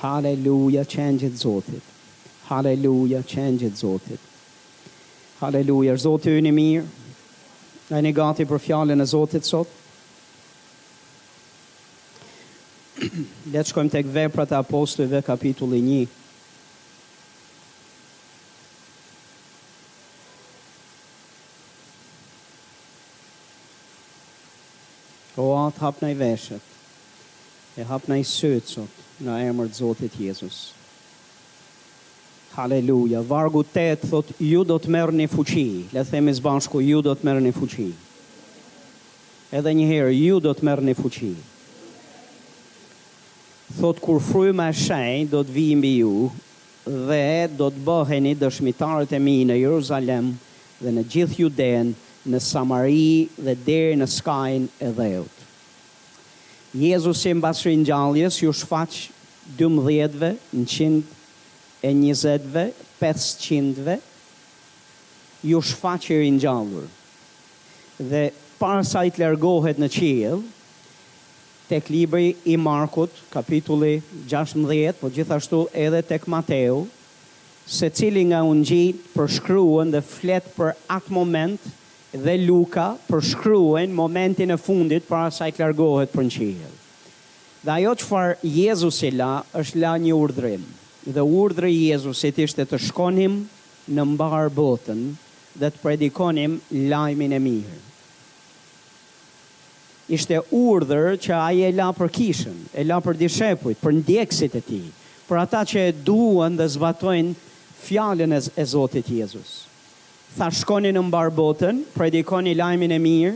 Haleluja qengjit Zotit Haleluja qengjit Zotit Haleluja është Zoti ynë i mirë A jeni gati për fjalën e Zotit sot? Le të shkojmë tek Veprat e Apostujve kapitulli 1. O atë hapna i veshët. E hapna i sytë sot në emër të Zotit Jezus. Haleluja. Vargu tetë thot ju do të merrni fuqi. Le të themi së bashku ju do të merrni fuqi. Edhe një herë ju do të merrni fuqi. Thot kur fryma e shenjtë do të vijë mbi ju dhe do të bëheni dëshmitarët e mi në Jeruzalem dhe në gjithë Judenë, në Samari dhe deri në skajin e dheut. Jezusi mbas ringjalljes ju shfaq dymbëdhjetëve, njëqind e njëzetëve, pesëqindëve, ju shfaq i ringjallur. Dhe para se ai të largohet në qiell, tek libri i Markut, kapitulli gjashtëmbëdhjetë, po gjithashtu edhe tek Mateu, secili nga ungjijtë përshkruen dhe flet për atë moment dhe Luka përshkruan momentin e fundit para se ai të largohet për në qiell. Dhe ajo çfarë Jezusi la është la një urdhërim. Dhe urdhri i Jezusit ishte të shkonim në mbarë botën dhe të predikonim lajmin e mirë. Ishte urdhër që ai e la për kishën, e la për dishepujt, për ndjekësit e tij, për ata që e duan dhe zbatojnë fjalën e Zotit Jezus. Tha shkoni në mbarë botën, predikoni lajmin e mirë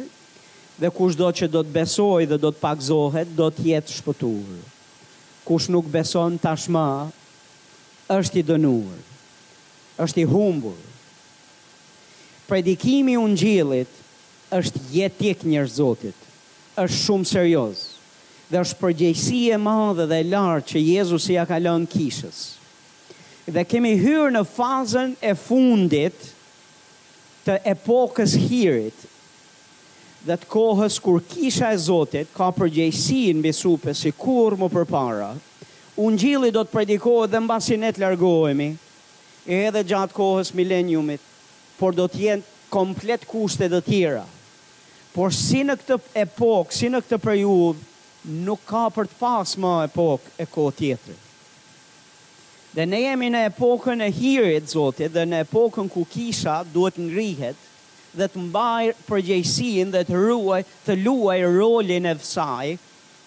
dhe kushdo që do të besojë dhe do të pagëzohet, do të jetë shpëtuar. Kush nuk beson tashmë është i dënuar, është i humbur. Predikimi i Ungjillit është jetik njerëz Zotit, është shumë serioz dhe është përgjegjësi e madhe dhe e lartë që Jezusi ia ka lënë kishës. dhe kemi hyrë në fazën e fundit të epokës hirit dhe të kohës kur Kisha e Zotit ka përgjegjësi mbi supe si kurrë më përpara. Ungjilli do të predikohet dhe mbasi ne të largohemi, edhe gjatë kohës Mileniumit, por do të jenë komplet kushte të tjera. Por si në këtë epokë, si në këtë periudhë, nuk ka për të pasë më epokë e kohë tjetër. Dhe ne jemi në epokën e hirit të Zotit dhe në epokën ku Kisha duhet të ngrihet dhe të mbajë përgjegjësinë dhe të ruajë të luajë rolin e saj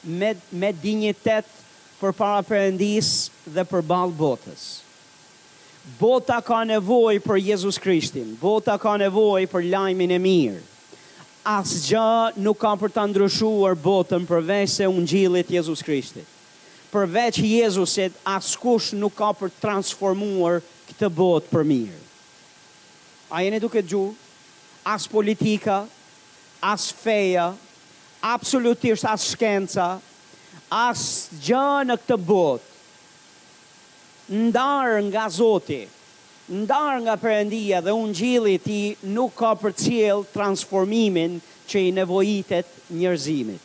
me me dinjitet përpara Perëndisë dhe përballë botës. Bota ka nevojë për Jezus Krishtin, bota ka nevojë për lajmin e mirë. Asgjë nuk ka për ta ndryshuar botën përveçse Ungjillit të Jezus Krishtit. Përveç Jezusit askush nuk ka për ta transformuar këtë botë për mirë. A jeni duke dëgju? As politika, as feja, absolutisht as shkenca, asgjë në këtë botë ndarë nga Zoti, ndarë nga Perëndia dhe Ungjilli i Tij nuk ka për të sjellë transformimin që i nevojitet njerëzimit.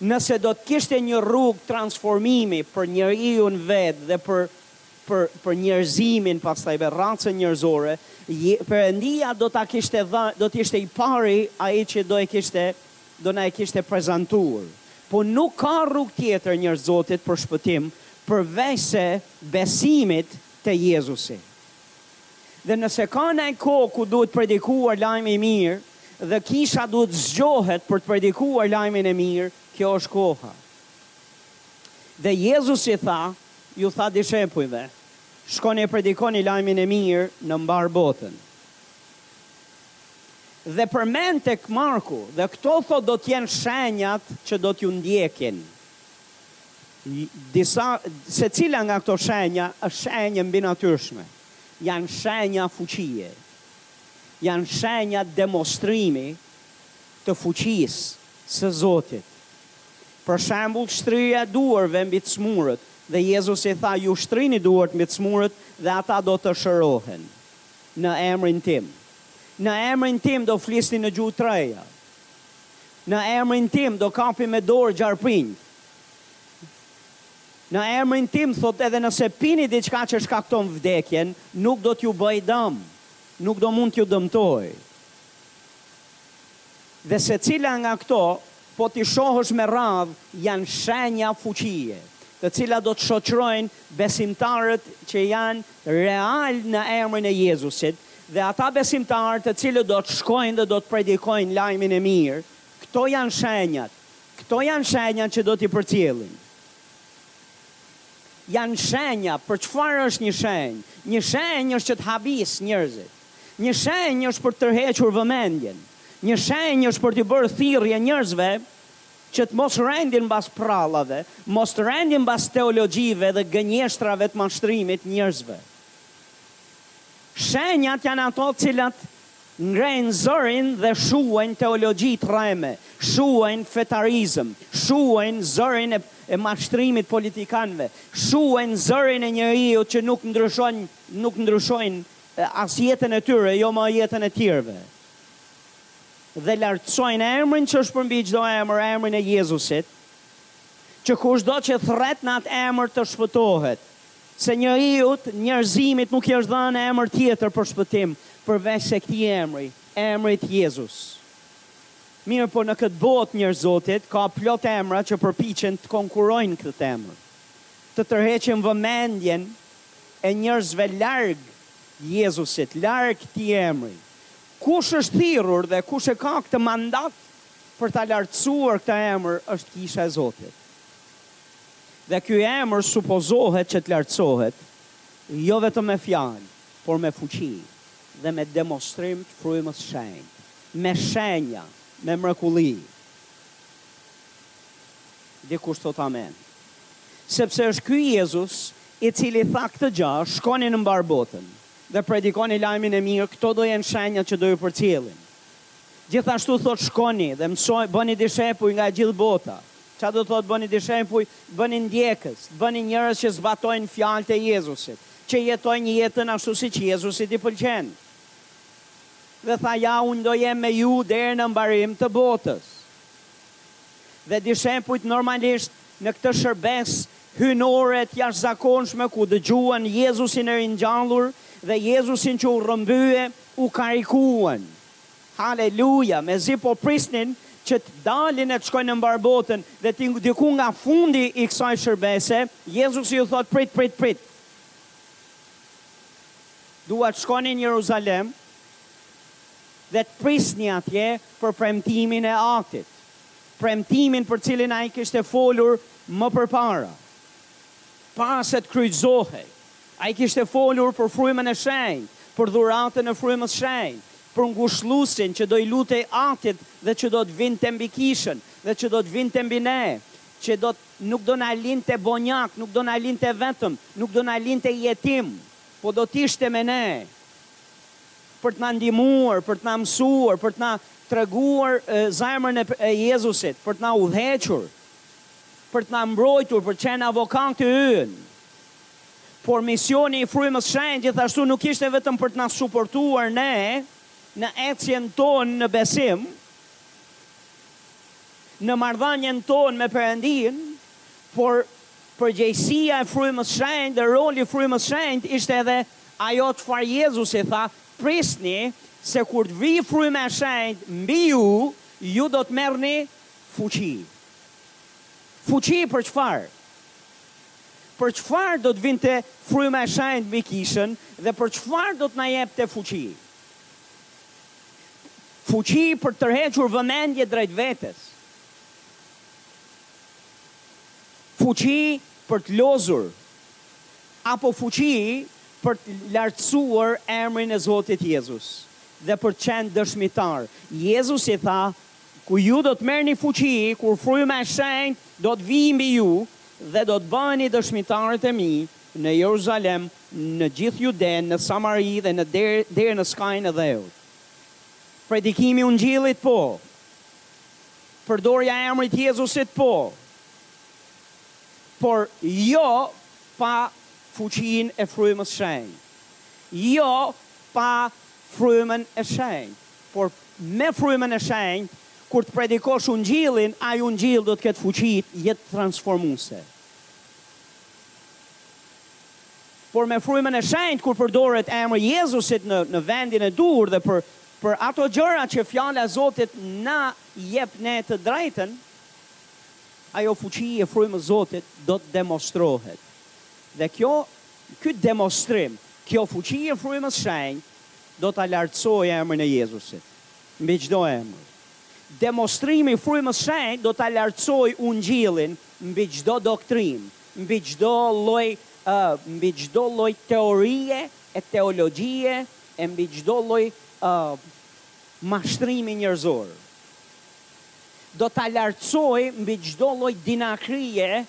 Nëse do të kishte një rrugë transformimi për njeriun vetë dhe për për për njerëzimin pastaj dhe rracën njerëzore, Perëndia do ta kishte dhënë, do të ishte i pari ai që do e kishte do na e kishte prezantuar. Po nuk ka rrugë tjetër njerëz të Zotit për shpëtim përveçse besimit te Jezusi. Dhe nëse ka naj kohë ku duhet predikuar lajmi i mirë dhe kisha duhet të zgjohet për të predikuar lajmin e mirë, kjo është koha. Dhe Jezusi tha, ju tha dishepujve, Shkoni e predikoni lajmin e mirë në mbarë botën. Dhe përmend tek Marku, dhe këto thotë do të jenë shenjat që do t'ju ndjekin. Disa, secila nga këto shenja është shenjë e mbinatyrshme, janë shenja fuqie, janë shenja demonstrimi të fuqisë së Zotit. Për shembull, shtrirja e duarve mbi të smurët, dhe Jezusi i tha, ju shtrini duart mbi të smurët dhe ata do të shërohen në emrin tim. Në emrin tim do flisni në gjuhë të reja. Në emrin tim do kapni me dorë gjarprinj. Në emrin tim thotë edhe nëse pini diçka që shkakton vdekjen, nuk do t'ju bëjë dëm, nuk do mund t'ju dëmtojë. Dhe secila nga këto, po t'i shohësh me radhë, janë shenja fuqie, të cilat do të shoqërojnë besimtarët që janë realë në emrin e Jezusit Dhe ata besimtarë të cilët do të shkojnë dhe do të predikojnë lajmin e mirë, këto janë shenjat, këto janë shenjat që do t'i përcjellin. Janë shenja, për çfarë është një shenjë? Një shenjë është që të habisë njerëzit. Një shenjë është për të tërhequr vëmendjen. Një shenjë është për t'i bërë thirrje njerëzve që të mos rendin mbas prrallave, mos të rendin mbas teologjive dhe gënjeshtrave të mashtrimit njerëzve. Shenjat janë ato të cilat ngrenë zërin dhe shuajnë teologji të rreme, shuajnë fetarizëm, shuajnë zërin e mashtrimit politikanëve, shuajnë zërin e njeriut që nuk ndryshon, nuk ndryshojnë as jetën e tyre, jo më jetën e tjerëve. Dhe lartësojnë emrin që është përmbi çdo emër, emrin e Jezusit, që kushdo që thret në atë emër të shpëtohet, Se njeriut, njerëzimit nuk i është dhënë emër tjetër për shpëtim, përveçse këtij emri, emrit Jezus. Mirëpo në këtë botë njerëz Zotit ka plot emra që përpiqen të konkurrojnë këtë emër, të tërheqin vëmendjen e njerëzve larg Jezusit, larg këtij emri. Kush është thirrur dhe kush e ka këtë mandat për ta lartësuar këtë emër është Kisha e Zotit. Dhe ky emër supozohet që të lartësohet jo vetëm me fjalë, por me fuqi dhe me demonstrim të Frymës së Shenjtë, me shenja, me mrekulli. Dikush thotë amen. Sepse është ky Jezus i cili tha këtë gjë, shkoni në mbarë botën dhe predikoni lajmin e mirë, këto do jenë shenjat që do ju përcjellin. Gjithashtu thotë shkoni dhe mëso, bëni dishepuj nga e gjithë bota. Ça do thotë bëni dishepuj? Bëni ndjekës, bëni njerëz që zbatojnë fjalët e Jezusit, që jetojnë jetën ashtu siç Jezusit i pëlqen. Dhe tha, Ja, unë do jem me ju deri në mbarim të botës. Dhe dishepujt normalisht në këtë shërbesë hyjnore të jashtëzakonshme ku dëgjuan Jezusin e ringjallur dhe Jezusin që u rrëmbye, u karikuan. Haleluja! Mezi po prisnin që të dalin e të shkojnë në mbarë botën dhe diku nga fundi i kësaj shërbese, Jezusi ju thotë, Prit, prit, prit! Dua të shkoni në Jeruzalem dhe të prisni atje për premtimin e Atit, premtimin për të cilin Ai kishte folur më përpara, para se të kryqëzohej, Ai kishte folur për frymën e shenjtë, për dhuratën e frymës shenjtë, për ngushëlluesin që do i lutej Atit dhe që do të vinte mbi kishën dhe që do të vinte mbi ne, që do të nuk do na linte bonjakë, nuk do na linte vetëm, nuk do na linte jetimë, po do të ishte me ne për të na ndihmuar, për të na mësuar, për të na treguar zemrën e e Jezusit, për të na udhëhequr, për të na mbrojtur, për të qenë avokati ynë. Por misioni i Frymës Shenjtë gjithashtu nuk ishte vetëm për të na suportuar ne në ecjen tonë në besim, në marrëdhënien tonë me Perëndinë, por përgjegjësia e Frymës Shenjtë dhe roli i Frymës Shenjtë ishte edhe ajo çfarë Jezusi tha, Prisni, se kur të vijë Fryma e Shenjtë mbi ju, ju do të merrni fuqi. Fuqi për çfarë? Për çfarë do të vinte fryma e shenjtë mbi kishën dhe për çfarë do të na jepte fuqi? Fuqi për të tërhequr vëmendje drejt vetes. Fuqi për të lozur apo fuqi për të lartësuar emrin e Zotit Jezus dhe për të qenë dëshmitar. Jezusi tha, ku ju do të merrni fuqi, kur Fryma e Shenjtë do të vijë mbi ju, dhe do të bëheni dëshmitarët e mi në Jerusalem, në gjithë Judenë, në Samari dhe në deri në skajin e dheut. Predikimi i Ungjillit Po. Përdorja e emrit të Jezusit Po. Por jo pa fuqinë e Frymës Shenjtë. Jo pa Frymën e Shenjtë. Por me Frymën e Shenjtë, kur të predikosh Ungjillin, ai Ungjill do të ketë fuqi jetëtransformuese. Por me Frymën e Shenjtë, kur përdoret emri i Jezusit në në vendin e duhur dhe për për ato gjëra që Fjala e Zotit na jep ne të drejtën, ajo fuqi e Frymës Zotit do të demonstrohet. Dhe kjo ky demostrim, kjo fuqi e Frymës Shenjtë, Do ta lartësojë emrin e Jezusit mbi çdo emër. Demonstrimi i Frymës Shenjtë do ta lartësojë Ungjillin mbi çdo doktrinë, mbi çdo lloj mbi çdo lloj teorie e teologjie e mbi çdo lloj mashtrimi njerëzor. Do ta lartësojë mbi çdo lloj dinakrie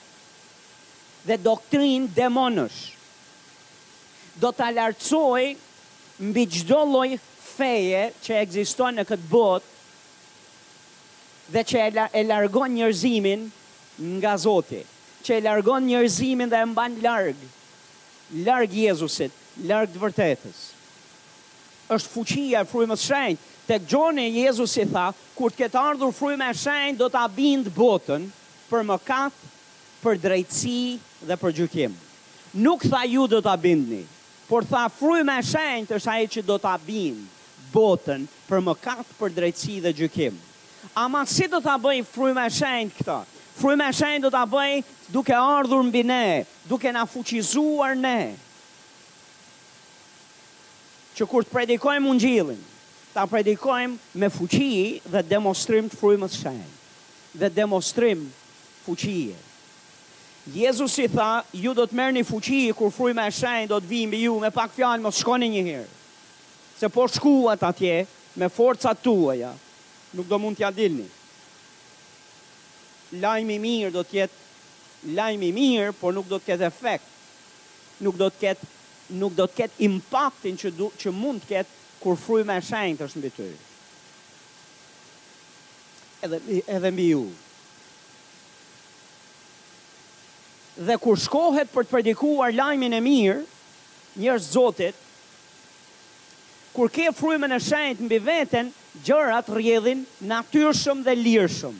dhe doktrinë demonësh. do ta lartësojë mbi çdo lloj feje që ekziston në këtë botë dhe që e largon njerëzimin nga Zoti, që e largon njerëzimin dhe e mban larg, larg Jezusit, larg të vërtetës. Është fuqia e Frymës së Shenjtë. Tek Gjoni, Jezusi tha, Kur të ketë ardhur Fryma e Shenjtë, do ta bindë botën për mëkat për drejtësi dhe për gjykim. Nuk tha ju do ta bindni, por tha fryma e shenjtë është ai që do ta bindë botën për mëkat, për drejtësi dhe gjykim. Ama si do ta bëjë fryma e shenjtë këtë? Fryma e shenjtë do ta bëjë duke ardhur mbi ne, duke na fuqizuar ne që kur të predikojmë ungjillin, ta predikojmë me fuqi dhe demonstrim të frymës së shenjtë dhe demonstrim Fuqie. Jezusi tha, Ju do të merrni fuqi kur fryma e shenjtë do të vijë mbi ju, me pak fjalë mos shkoni njëherë, se po shkuat atje me forcat tuaja, nuk do mund t'ia dilni. Lajmi i mirë do të jetë lajm i mirë, por nuk do të ketë efekt, nuk do të ketë nuk do të ketë impaktin që du, që mund të ketë kur fryma e shenjtë është mbi ty. Edhe mbi edhe mbi ju. Dhe kur shkohet për të predikuar lajmin e mirë, njerëz të Zotit, kur ke Frymën e Shenjtë mbi veten, gjërat rrjedhin natyrshëm dhe lirshëm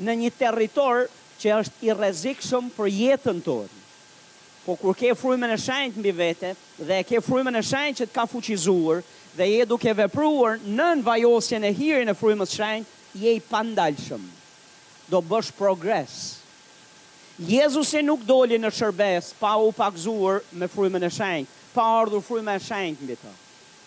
në një territor që është i rrezikshëm për jetën tonë. Po kur ke Frymën e Shenjtë mbi vete dhe e ke Frymën e Shenjtë që të ka fuqizuar dhe je duke vepruar nën vajosjen e hirin e Frymës Shenjtë, je i pandalshëm. Do bësh progres. Jezusi nuk doli në shërbesë pa u pagëzuar me Frymën e Shenjtë, pa ardhur Fryma e Shenjtë mbi të.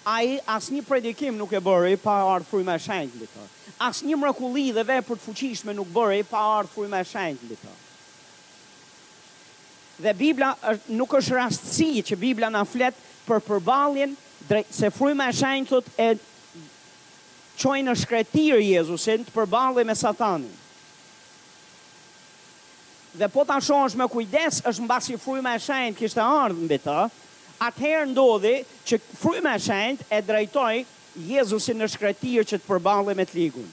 Ai asnjë predikim nuk e bëri pa ardhur Fryma e Shenjtë mbi të. Asnjë mrekulli dhe vepër të fuqishme nuk bëri pa ardhur Fryma e Shenjtë mbi të. Dhe Bibla nuk është rastësi që Bibla na flet për përballjen drejt se fryma e shenjtë thotë e çoi në shkretirë Jezusin të përballej me Satanin. Dhe po ta shohësh me kujdes është mbasi fryma e shenjtë kishte ardhur mbi të, atëherë ndodhi që fryma e shenjtë e drejtoi Jezusin në shkretirë që të përballej me të ligun.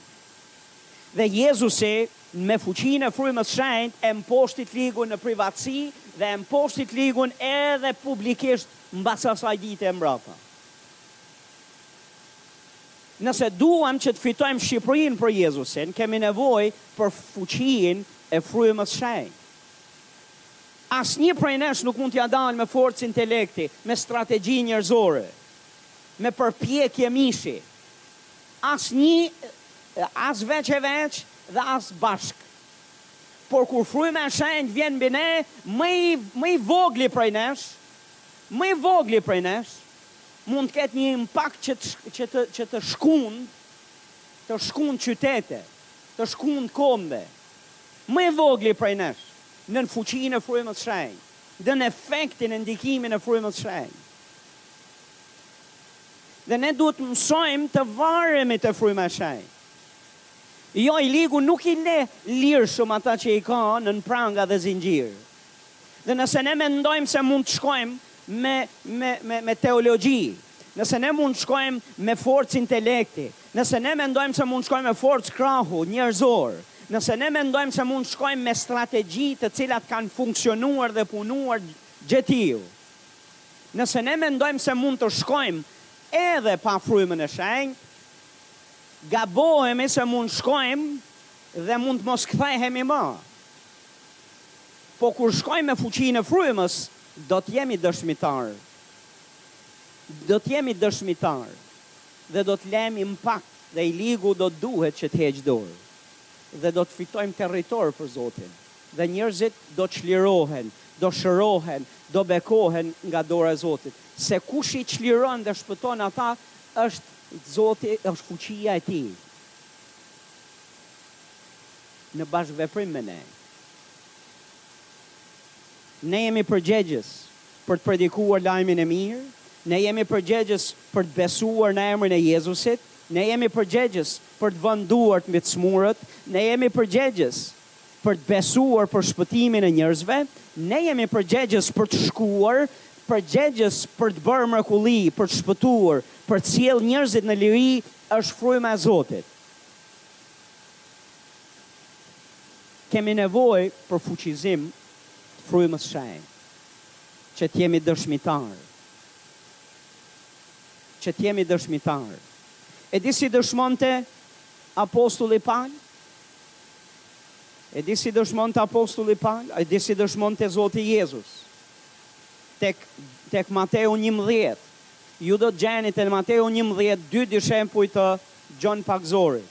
Dhe Jezusi Me fuqinë e Frymës së Shenjtë e mposhti të ligun në privatësi dhe e mposhti të ligun edhe publikisht mbas asaj dite e mbrapa. Nëse duam që të fitojmë Shqipërinë për Jezusin, kemi nevojë për fuqinë e Frymës së Shenjtë. Asnjë prej nesh nuk mund t'ia dalë me forcë intelekti, me strategji njerëzore, me përpjekje mishi, Asnji, as veç e veç dhe as bashk. Por kur Fryma e Shenjtë vjen mbi ne, më i më i vogli prej nesh, më i vogli prej nesh, mund të ketë një impakt që të që të që të shkund, të shkund qytete, të shkund kombe. Më i vogli prej nesh, nën fuqinë e Frymës së Shenjtë, nën efektin e ndikimin e Frymës së Shenjtë. Dhe ne duhet të mësojmë të varemi te fryma e shenjtë. Jo, i ligu nuk i le lirshëm ata që i ka nën pranga dhe zinxhirë. Dhe nëse ne mendojmë se mund të shkojmë me me me me teologji, nëse ne mund të shkojmë me forcë intelekti, nëse ne mendojmë se mund të shkojmë me forcë krahu njerëzor, nëse ne mendojmë se mund të shkojmë me strategji të cilat kanë funksionuar dhe punuar gjetiu. Nëse ne mendojmë se mund të shkojmë edhe pa Frymën e Shenjtë, gabohemi se mund shkojmë dhe mund të mos kthehemi më. Po kur shkojmë me fuqinë e Frymës, do të jemi dëshmitarë. Do të jemi dëshmitarë dhe do të lëmë impakt dhe i ligu do të duhet që të heqë dorë dhe do të fitojmë territor për Zotin. Dhe njerëzit do çlirohen, do shërohen, do bekohen nga dora e Zotit. Se kush i çliron dhe shpëton ata, është Zoti, është fuqia e Tij, në bashkëveprim me ne. Ne jemi përgjegjës për të predikuar lajmin e mirë, ne jemi përgjegjës për të besuar në emrin e Jezusit, ne jemi përgjegjës për të vënë duart mbi të sëmurët, ne jemi përgjegjës për të besuar për shpëtimin e njerëzve, ne jemi përgjegjës për të shkuar, përgjegjës për të bërë mrekulli, për të shpëtuar, për të sjellë njerëzit në liri, është fryma e Zotit. Kemi nevojë për fuqizim të Frymës Shenjtë, që të jemi dëshmitarë. Që të jemi dëshmitarë. E di si dëshmonte apostulli Pal? E di si dëshmonte apostulli Pal, e di si dëshmonte Zoti Jezus. Tek, tek Mateu njëmbëdhjetë. Ju do të gjeni te Mateu njëmbëdhjetë dy dishepuj të Gjon Pagëzori.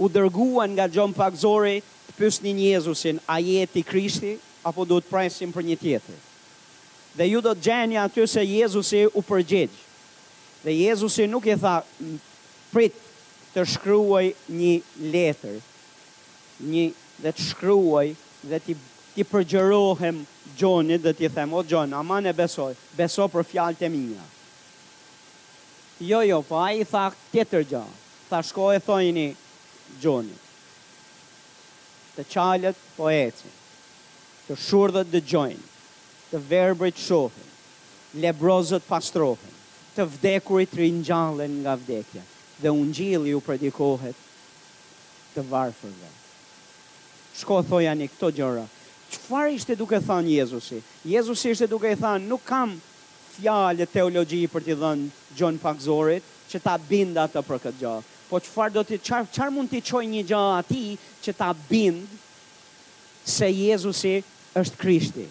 U dërguan nga Gjon Pagëzori të pyesnin Jezusin, a je ti Krishti, apo duhet të presim për një tjetër? Dhe ju do të gjeni aty se Jezusi u përgjigj. Dhe Jezusi nuk i tha, prit, të shkruaj nji letër nji dhe të shkruaj dhe t'i, t'i përgjërohem Gjonit dhe t'i them o Gjon aman e beso beso për fjalt e mia jo jo po ai tha tjetër gja tha shkoni thojini Gjonit të çalët po ecin të shurdhët dëgjojn të verbrit shohin lebrozët pastrohen të vdekurit ringjallen nga vdekja. dhe Ungjilli u predikohet të varfërve. Shko thojani këto gjëra. Çfarë ishte duke thanë Jezusi? Jezusi ishte duke i thanë, nuk kam fjalë e teologji për t'i dhënë Gjon Pagëzorit, që ta bindë atë për këtë gja. Po çfarë do t'i, çfarë, çfarë mund t'i çoj një gja atij që ta bindë se Jezusi është Krishti,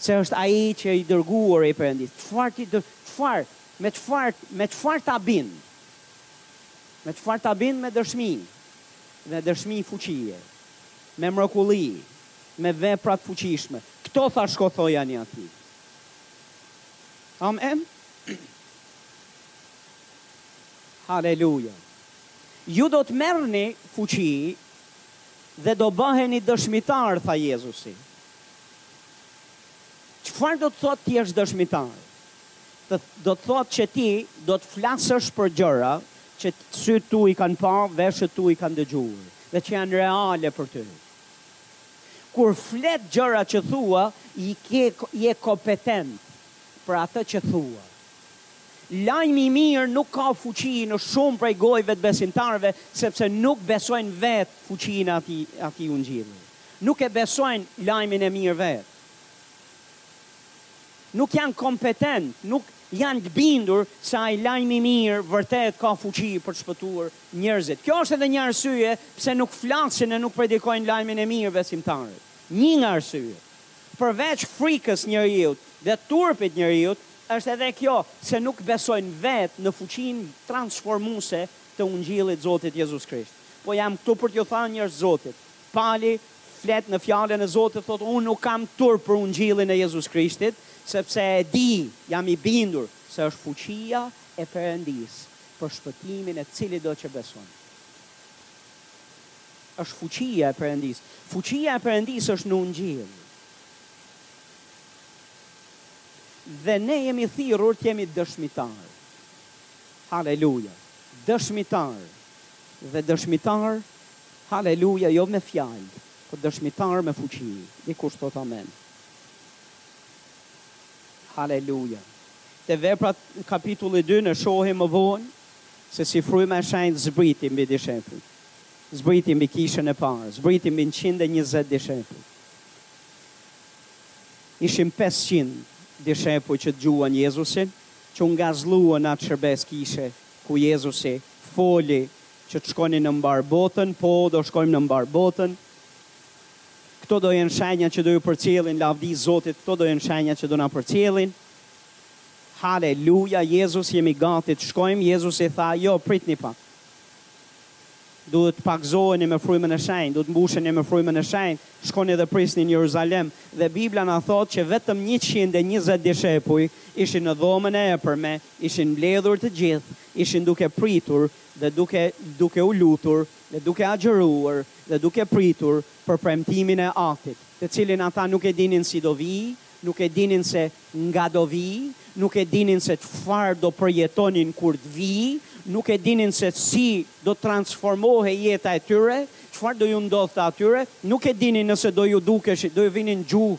se është Ai që i dërguari i Perëndisë? Çfarë t'i, çfarë, Me çfarë, me çfarë ta bind? Me çfarë ta bind, me dëshmi? Me dëshmi fuqie, me mrekulli, me vepra të fuqishme. Këto tha shko thojani atij. Amen. Haleluja. Ju do të merrni fuqi dhe do bëheni dëshmitarë, tha Jezusi. Çfarë do të thotë të jesh dëshmitar? Do të thotë që ti do të flasësh për gjëra që sytë tu i kanë pa, veshët tu i kanë dëgjuar dhe që janë reale për ty. Kur flet gjëra që thua, i ke je kompetent për atë që thua. Lajmi i mirë nuk ka fuqi në shumë prej gojëve të besimtarëve, sepse nuk besojnë vetë fuqinë e atij atij ungjilli. Nuk e besojnë lajmin e mirë vetë. nuk janë kompetentë, nuk janë të bindur se ai lajm i mirë vërtet ka fuqi për të shpëtuar njerëzit. Kjo është edhe një arsye pse nuk flasin e nuk predikojnë lajmin e mirë besimtarët. Një nga arsyet. Përveç frikës njeriut dhe turpit njeriut, është edhe kjo se nuk besojnë vetë në fuqinë transformuese të Ungjillit të Zotit Jezus Krisht. Po jam këtu për t'ju thanë njerëz të Zotit. Pali flet në fjalën e Zotit thotë unë nuk kam turp për ungjillin e Jezus Krishtit sepse e di jam i bindur se është fuqia e Perëndisë për shpëtimin e cilido që beson është fuqia e Perëndisë fuqia e Perëndisë është në ungjill dhe ne jemi thirrur të jemi dëshmitarë haleluja dëshmitarë dhe dëshmitarë Haleluja jo me fjalë por dëshmitarë me fuqi dikush thotë amen Haleluja Te veprat kapitulli dy ne shohim më vonë se si fryma e shenjtë zbriti mbi dishepujt zbriti mbi kishën e parë zbriti mbi njëqind e njëzet dishepujt ishin pesëqind dishepuj që dëgjuan Jezusin që u ngazëlluan atë shërbesë kishe ku Jezusi foli Që të shkoni në mbarë botën, po, do shkojmë në mbarë botën. Këto do jenë shenjat që do ju përcjellin, lavdi Zotit, këto do jenë shenjat që do na përcjellin. Haleluja, Jezus, jemi gati të shkojmë. Jezusi tha, jo, pritni pak. Duhet të pagëzoheni me frymën e shenjtë, duhet të mbusheni me frymën e shenjtë, shkoni dhe prisni në Jeruzalem. Dhe Bibla na thotë që vetëm njëqind e njëzet dishepuj ishin në dhomën e epërme, ishin mbledhur të gjithë, ishin duke pritur dhe duke duke u lutur dhe duke agjëruar dhe duke pritur për premtimin e Atit, të cilin ata nuk e dinin si do vijë, nuk e dinin se nga do vijë, nuk e dinin se çfarë do përjetonin kur të vijë, nuk e dinin se si do transformohej jeta e tyre, çfarë do ju ndodhte atyre, nuk e dinin nëse do ju dukeshin, do ju vinin gjuhë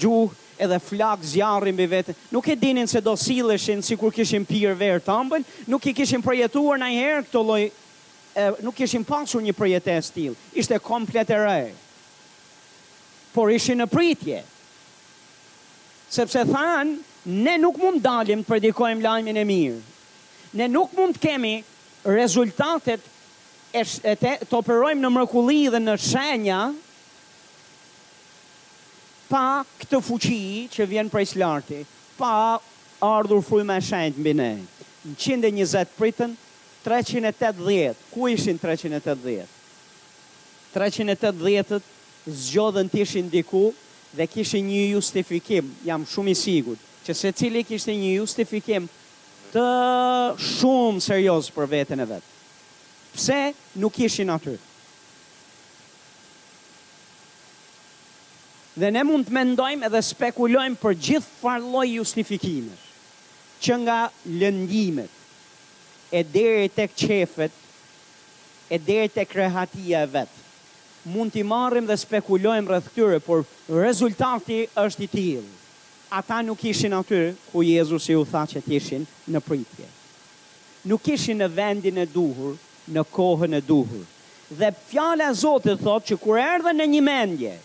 gjuhë edhe flakë zjarri mbi vete, nuk e dinin se do silleshin sikur kishin pirë verë të ëmbël, nuk e kishin përjetuar nanjëherë këtë lloj e nuk kishin pasur një përjetesë të tillë, ishte komplet e re. Por ishin në pritje. Sepse thanë, ne nuk mund të dalim të predikojmë lajmin e mirë. Ne nuk mund të kemi rezultatet e të operojmë në mrekulli dhe në shenja, Pa këtë fuqi që vjen prej së larti, pa ardhur fryma e shenjtë mbi ne. Njëqind e njëzet pritën, treqind e tetëdhjetë, ku ishin treqind e tetëdhjetë? Treqind e tetëdhjetët zgjodhën të ishin diku dhe kishin një justifikim, jam shumë i sigurt, që secili kishte një justifikim të shumë serioz për veten e vet. Pse nuk ishin aty? Dhe ne mund të mendojmë edhe spekulojmë për gjithfarë lloj justifikimesh, që nga lëndimet e deri tek qejfet e deri tek rehatia e vet. Mund t'i marrim dhe spekulojmë rreth këtyre, por rezultati është i tillë, Ata nuk ishin aty ku Jezusi u tha që të ishin, në pritje. Nuk ishin në vendin e duhur në kohën e duhur. Dhe fjala e Zotit thotë që kur erdhën në një mendje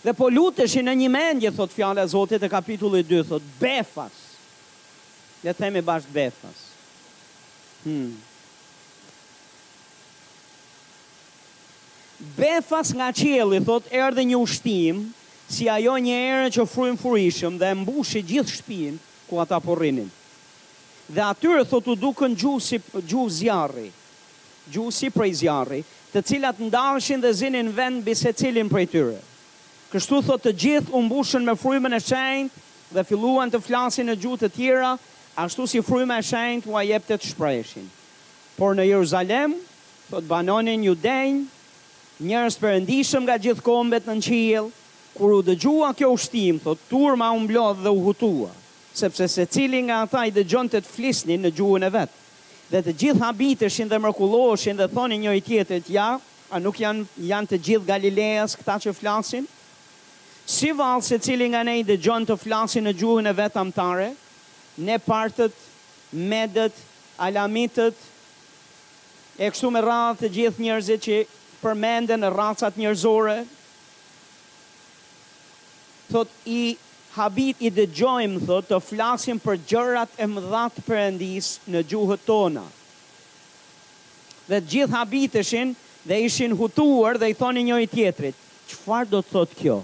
dhe po luteshin në një mendje thotë fjala e Zotit te kapitulli dy thotë befas. Le të themi bashkë befas. Hmm. Befas nga qielli thotë erdhi një ushtimë si ajo e një ere që fryn furishëm dhe e mbushi gjithë shpinë ku ata po rrinin. Dhe atyre, thotë, u dukën gjuhë si gjuhë zjarri, gjuhë si prej zjarri, të cilat ndaheshin dhe zinin vend mbi secilin prej tyre. Kështu, thotë, të gjithë u mbushën me Frymën e Shenjtë dhe filluan të flasin në gjuhë të tjera, ashtu si Fryma e Shenjtë ua jepte të shpreheshin. Por në Jeruzalem, thotë, banonin judenj, njerëz të perëndishëm nga gjithë kombet nën qiell. Kur u dëgjua kjo ushtimë, thotë, turma u mblodh dhe u hutua. sepse secili nga ata i dëgjonte të flisnin në gjuhën e vet, dhe të gjithë habiteshin dhe mrekulloheshin dhe thonin njëri-tjetrit, Ja, a nuk janë janë të gjithë Galileas këta që flasin? Si vallë secili nga ne i dëgjon të flasin në gjuhën e vet amtare, ne partët, medët, elamitët, e kështu me radhë të gjithë njerëzit që përmenden, racat njerëzore, thotë, i Habit i dëgjojmë thotë të flasin për gjërat e mëdha të Perëndisë në gjuhët tona. Dhe të gjithë habiteshin dhe ishin hutuar dhe i thonin njëri-tjetrit, Çfarë do të thotë kjo?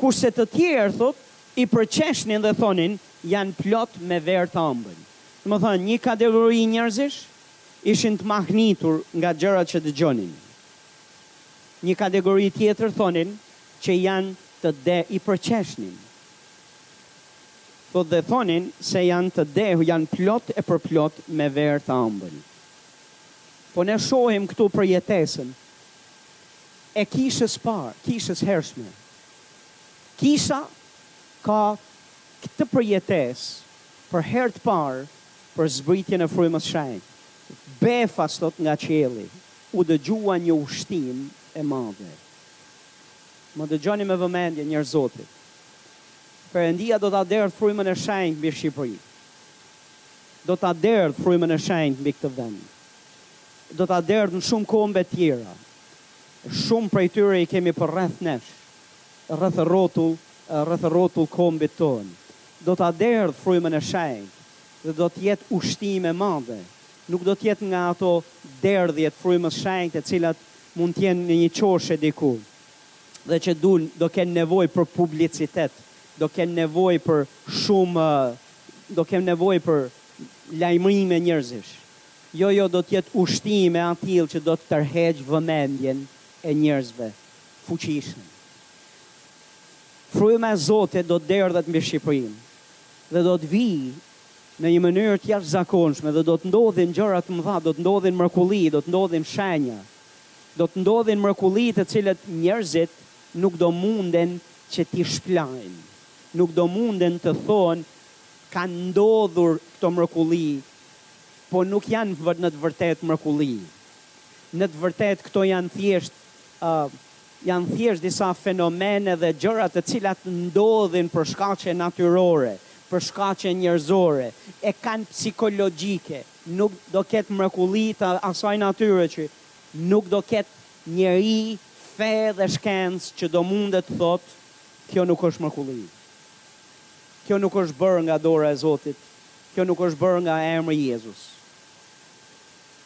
Kurse të tjerë thotë i përqeshnin dhe thonin, Janë plot me verë të ëmbël. Domethënë, një kategori njerëzish ishin të mahnitur nga gjërat që dëgjonin. Një kategori tjetër thonin, që janë të dehur, i përqeshnin dhe thonin se janë të dehur, janë plot e përplot me verë të ëmbël po ne shohim këtu përjetesën e kishës së parë, kishës së hershme kisha ka këtë përjetesë për herë të parë për zbritjen e Frymës së Shenjtë befas thotë nga qielli u dëgjua një ushtimë e madhe. Më dëgjoni me vëmendje, njerëz Zoti. Perëndia do ta derdhë frymën e shenjtë mbi Shqipërinë. Do ta derdhë frymën e shenjtë mbi këtë vend. Do ta derdhë në shumë kombe tjera. Shumë prej tyre i kemi përreth nesh, rreth rrotull, rreth rrotull kombit tonë. Do ta derdhë frymën e shenjtë dhe do të jetë ushtim e madhe. Nuk do të jetë nga ato derdhjet e frymës shenjtë të cilat mund të jenë në një qoshe diku dhe që dun do kenë nevojë për publicitet, do kenë nevojë për shumë do kenë nevojë për lajmërime njerëzish. Jo jo do të jetë ushtim e atillë që do të tërheqë vëmendjen e njerëzve fuqishëm. Fryma e Zotit do të derdhet mbi Shqipërinë dhe do të vijë në një mënyrë të jashtëzakonshme dhe do të ndodhin gjëra të mëdha, do të ndodhin mrekulli, do të ndodhin shenja, do të ndodhin mrekulli të cilët njerëzit nuk do munden që t'i shplajnë, nuk do munden të thonë kanë ndodhur këto mrekulli, po nuk janë në të vërtetë mrekulli. Në të vërtetë këto janë thjesht Janë thjesht disa fenomene dhe gjëra të cilat ndodhin për shkaqe natyrore, për shkaqe njerëzore, e kanë psikologjike, nuk do ketë mrekulli të asaj natyre që nuk do ketë njeri, fe dhe shkencë që do mundet të thotë kjo nuk është mrekulli. Kjo nuk është bërë nga dora e Zotit, kjo nuk është bërë nga emri Jezus.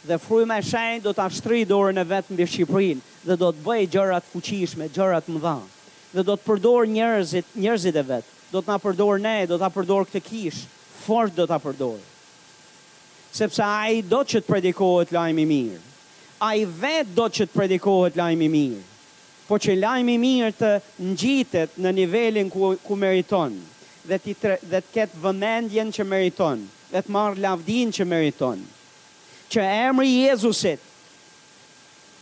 Dhe Fryma e Shenjtë do ta shtrijë dorën e vet mbi Shqipërinë dhe do të bëjë gjëra të fuqishme, gjëra të mëdha. Dhe do të përdorë njerëzit, njerëzit e vet. Do të na përdorë ne, do ta përdorë këtë kishë, fort do ta përdorë. Sepse Ai do që të predikohet lajmi i mirë. Ai vetë do që të predikohet lajmi i mirë. Po që lajmi i mirë të ngjitet në nivelin ku, ku meriton, dhe t'i tre, dhe të ketë vëmendjen që meriton, dhe të marrë lavdinë që meriton. Që emri i Jezusit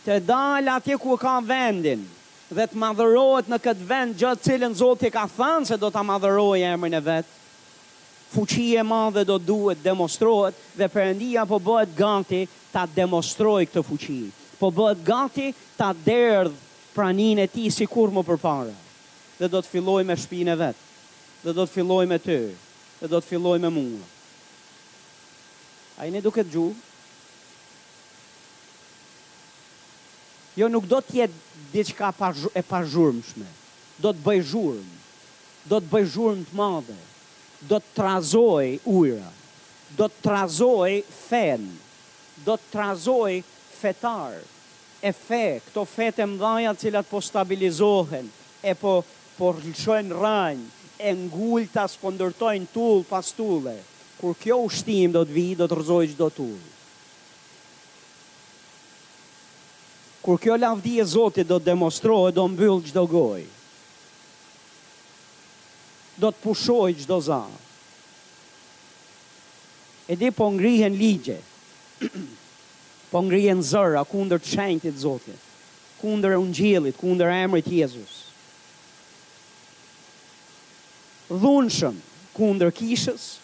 të dalë atje ku ka vendin dhe të madhërohet në këtë vend, gjë të cilën Zoti ka thënë se do ta madhërojë emrin e vet. Fuqi e madhe do duhet demonstrohet dhe Perëndia po bëhet gati ta demostrojë këtë fuqi. Po bëhet gati ta derdhë praninë e tij si kurrë më përpara. Dhe do të fillojë me shpinë e vet. Dhe do të fillojë me ty. Dhe do të fillojë me mua. A jeni duke dëgju? Jo, nuk do të jetë diçka pa e pazhurmshme. Do të bëj zhurmë. Do të bëjë zhurmë të madhe. Do të trazojë ujëra. Do të trazojë fenë. Do të trazojë fetarë. E fe, këto fetë e mëdhaja të cilat po stabilizohen, E po, po lshojnë rrënjë e ngultas po ndërtojnë tullë pas tulle. Kur kjo ushtim do të vijë do të rrëzojë çdo tullë. Kur kjo lavdi e Zotit do të demonstrohet do mbyllë çdo gojë. Do të pushojë çdo za. E di po ngrihen ligje. Po ngrihen zëra kundër të shenjtit Zotit. Kundër Ungjillit, kundër emrit Jezus. Dhunshëm kundër kishës,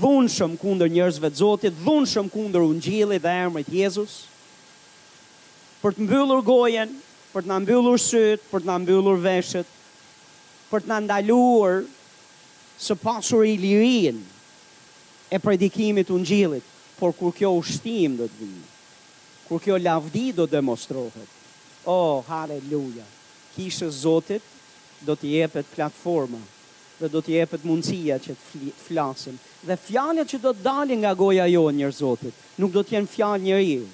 dhunshëm kundër njerëzve të Zotit, dhunshëm kundër Ungjillit dhe emrit Jezus. Për të mbyllur gojën, për të na mbyllur sytë, për të na mbyllur veshët, për të na ndaluar së pasuri lirinë e predikimit të Ungjillit, por kur kjo ushtim do të vijë, Kur kjo lavdi do demonstrohet, o, haleluja, Kishës Zotit do t'i jepet platforma dhe do t'i jepet mundësia që të flasim. Dhe fjalët që do të dalin nga goja jonë njerëz Zotit, nuk do të jenë fjalë njeriu,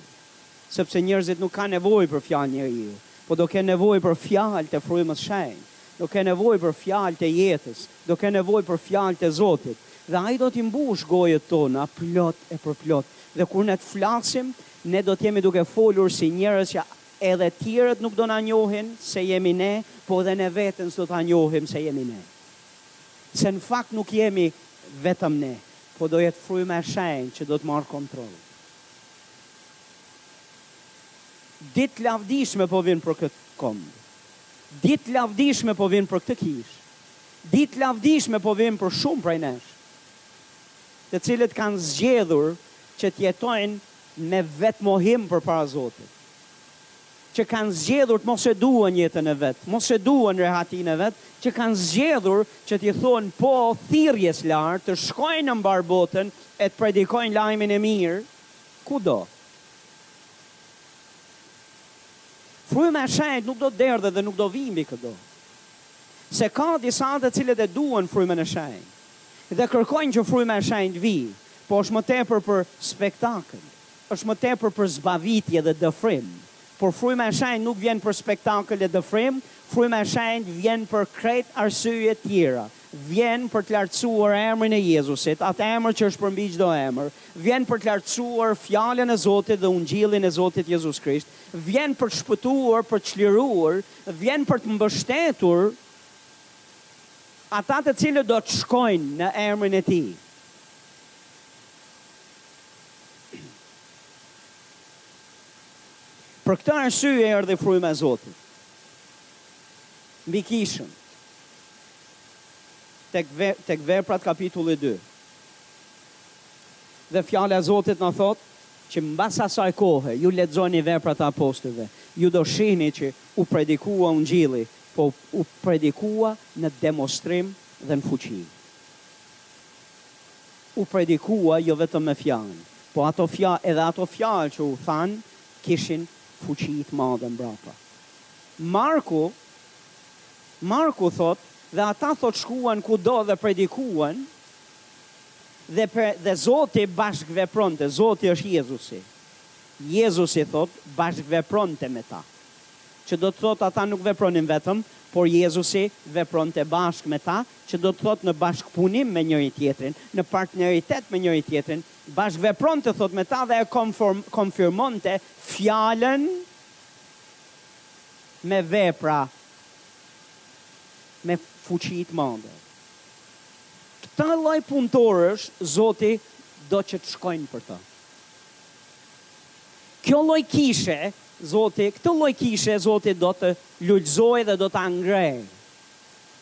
sepse njerëzit nuk kanë nevojë për fjalë njeriu, po do kenë nevojë për fjalë të Frymës Shenjtë. Do kenë nevojë për fjalët e jetës, do kenë nevojë për fjalët e Zotit, dhe Ai do t'i mbushë gojët tona plot e përplot. Dhe kur ne të flasim, ne do të jemi duke folur si njerëz që edhe tjerët nuk do na njohin se jemi ne, po edhe ne veten s'do ta njohim se jemi ne. Se në fakt nuk jemi vetëm ne, po do jetë Fryma e Shenjtë që do të marrë kontroll. Ditë të lavdishme po vijnë për këtë komb. Ditë të lavdishme po vijnë për këtë kishë. Ditë të lavdishme po vijnë për shumë prej nesh, të cilët kanë zgjedhur që të jetojnë me vetëmohim përpara Zotit, që kanë zgjedhur të mos e duan jetën e vet, të mos e duan rehatinë e vet, që kanë zgjedhur që t'i thonë po thirrjes lartë, të shkojnë në mbarë botën e të predikojnë lajmin e mirë kudo. Fryma e shenjtë nuk do derdhet dhe nuk do vijë mbi këdo. Se ka disa të cilët e duan frymën e shenjtë dhe kërkojnë që fryma e shenjtë të vijë, po është më tepër për spektakël, është më tepër për zbavitje dhe dëfrim. Por fryma e shenjtë nuk vjen për spektakël e dëfrim, fryma e shenjtë vjen për krejt arsye tjera, Vjen për të lartësuar emrin e Jezusit, atë emër që është përmbi çdo emër. Vjen për të lartësuar Fjalën e Zotit dhe Ungjillin e Zotit Jezus Krisht. Vjen për të shpëtuar, për të çliruar, vjen për të mbështetur ata të cilët do të shkojnë në emrin e Tij. Për këtë arsye erdhi fryma e Zotit mbi kishën. tek tek Veprat kapitulli dy. Dhe fjala e Zotit na thotë që mbas asaj kohe, ju lexoni Veprat e Apostujve, ju do shihni që u predikua Ungjilli, po u predikua në demostrim dhe në fuqi. U predikua jo vetëm me fjalë, po ato fjalë, edhe ato fjalë që u thanë kishin fuqi të madhe mbrapa. Marku Marku thotë, Dhe ata thotë shkuan kudo dhe predikuan, dhe per, dhe Zoti bashkëvepronte, Zoti është Jezusi. Jezusi thotë, bashkëvepronte me ta. Që do të thotë ata nuk vepronin vetëm, por Jezusi vepronte bashkë me ta, që do të thotë në bashkëpunim me njëri-tjetrin, në partneritet me njëri-tjetrin, bashkëvepronte thotë me ta dhe e konfirmonte fjalën me vepra me fuqi të madhe. Këta lloj punëtorësh Zoti do që të shkojnë për të. Kjo lloj kishe, Zoti, këtë lloj kishe Zoti do ta lulëzojë dhe do ta ngrejë.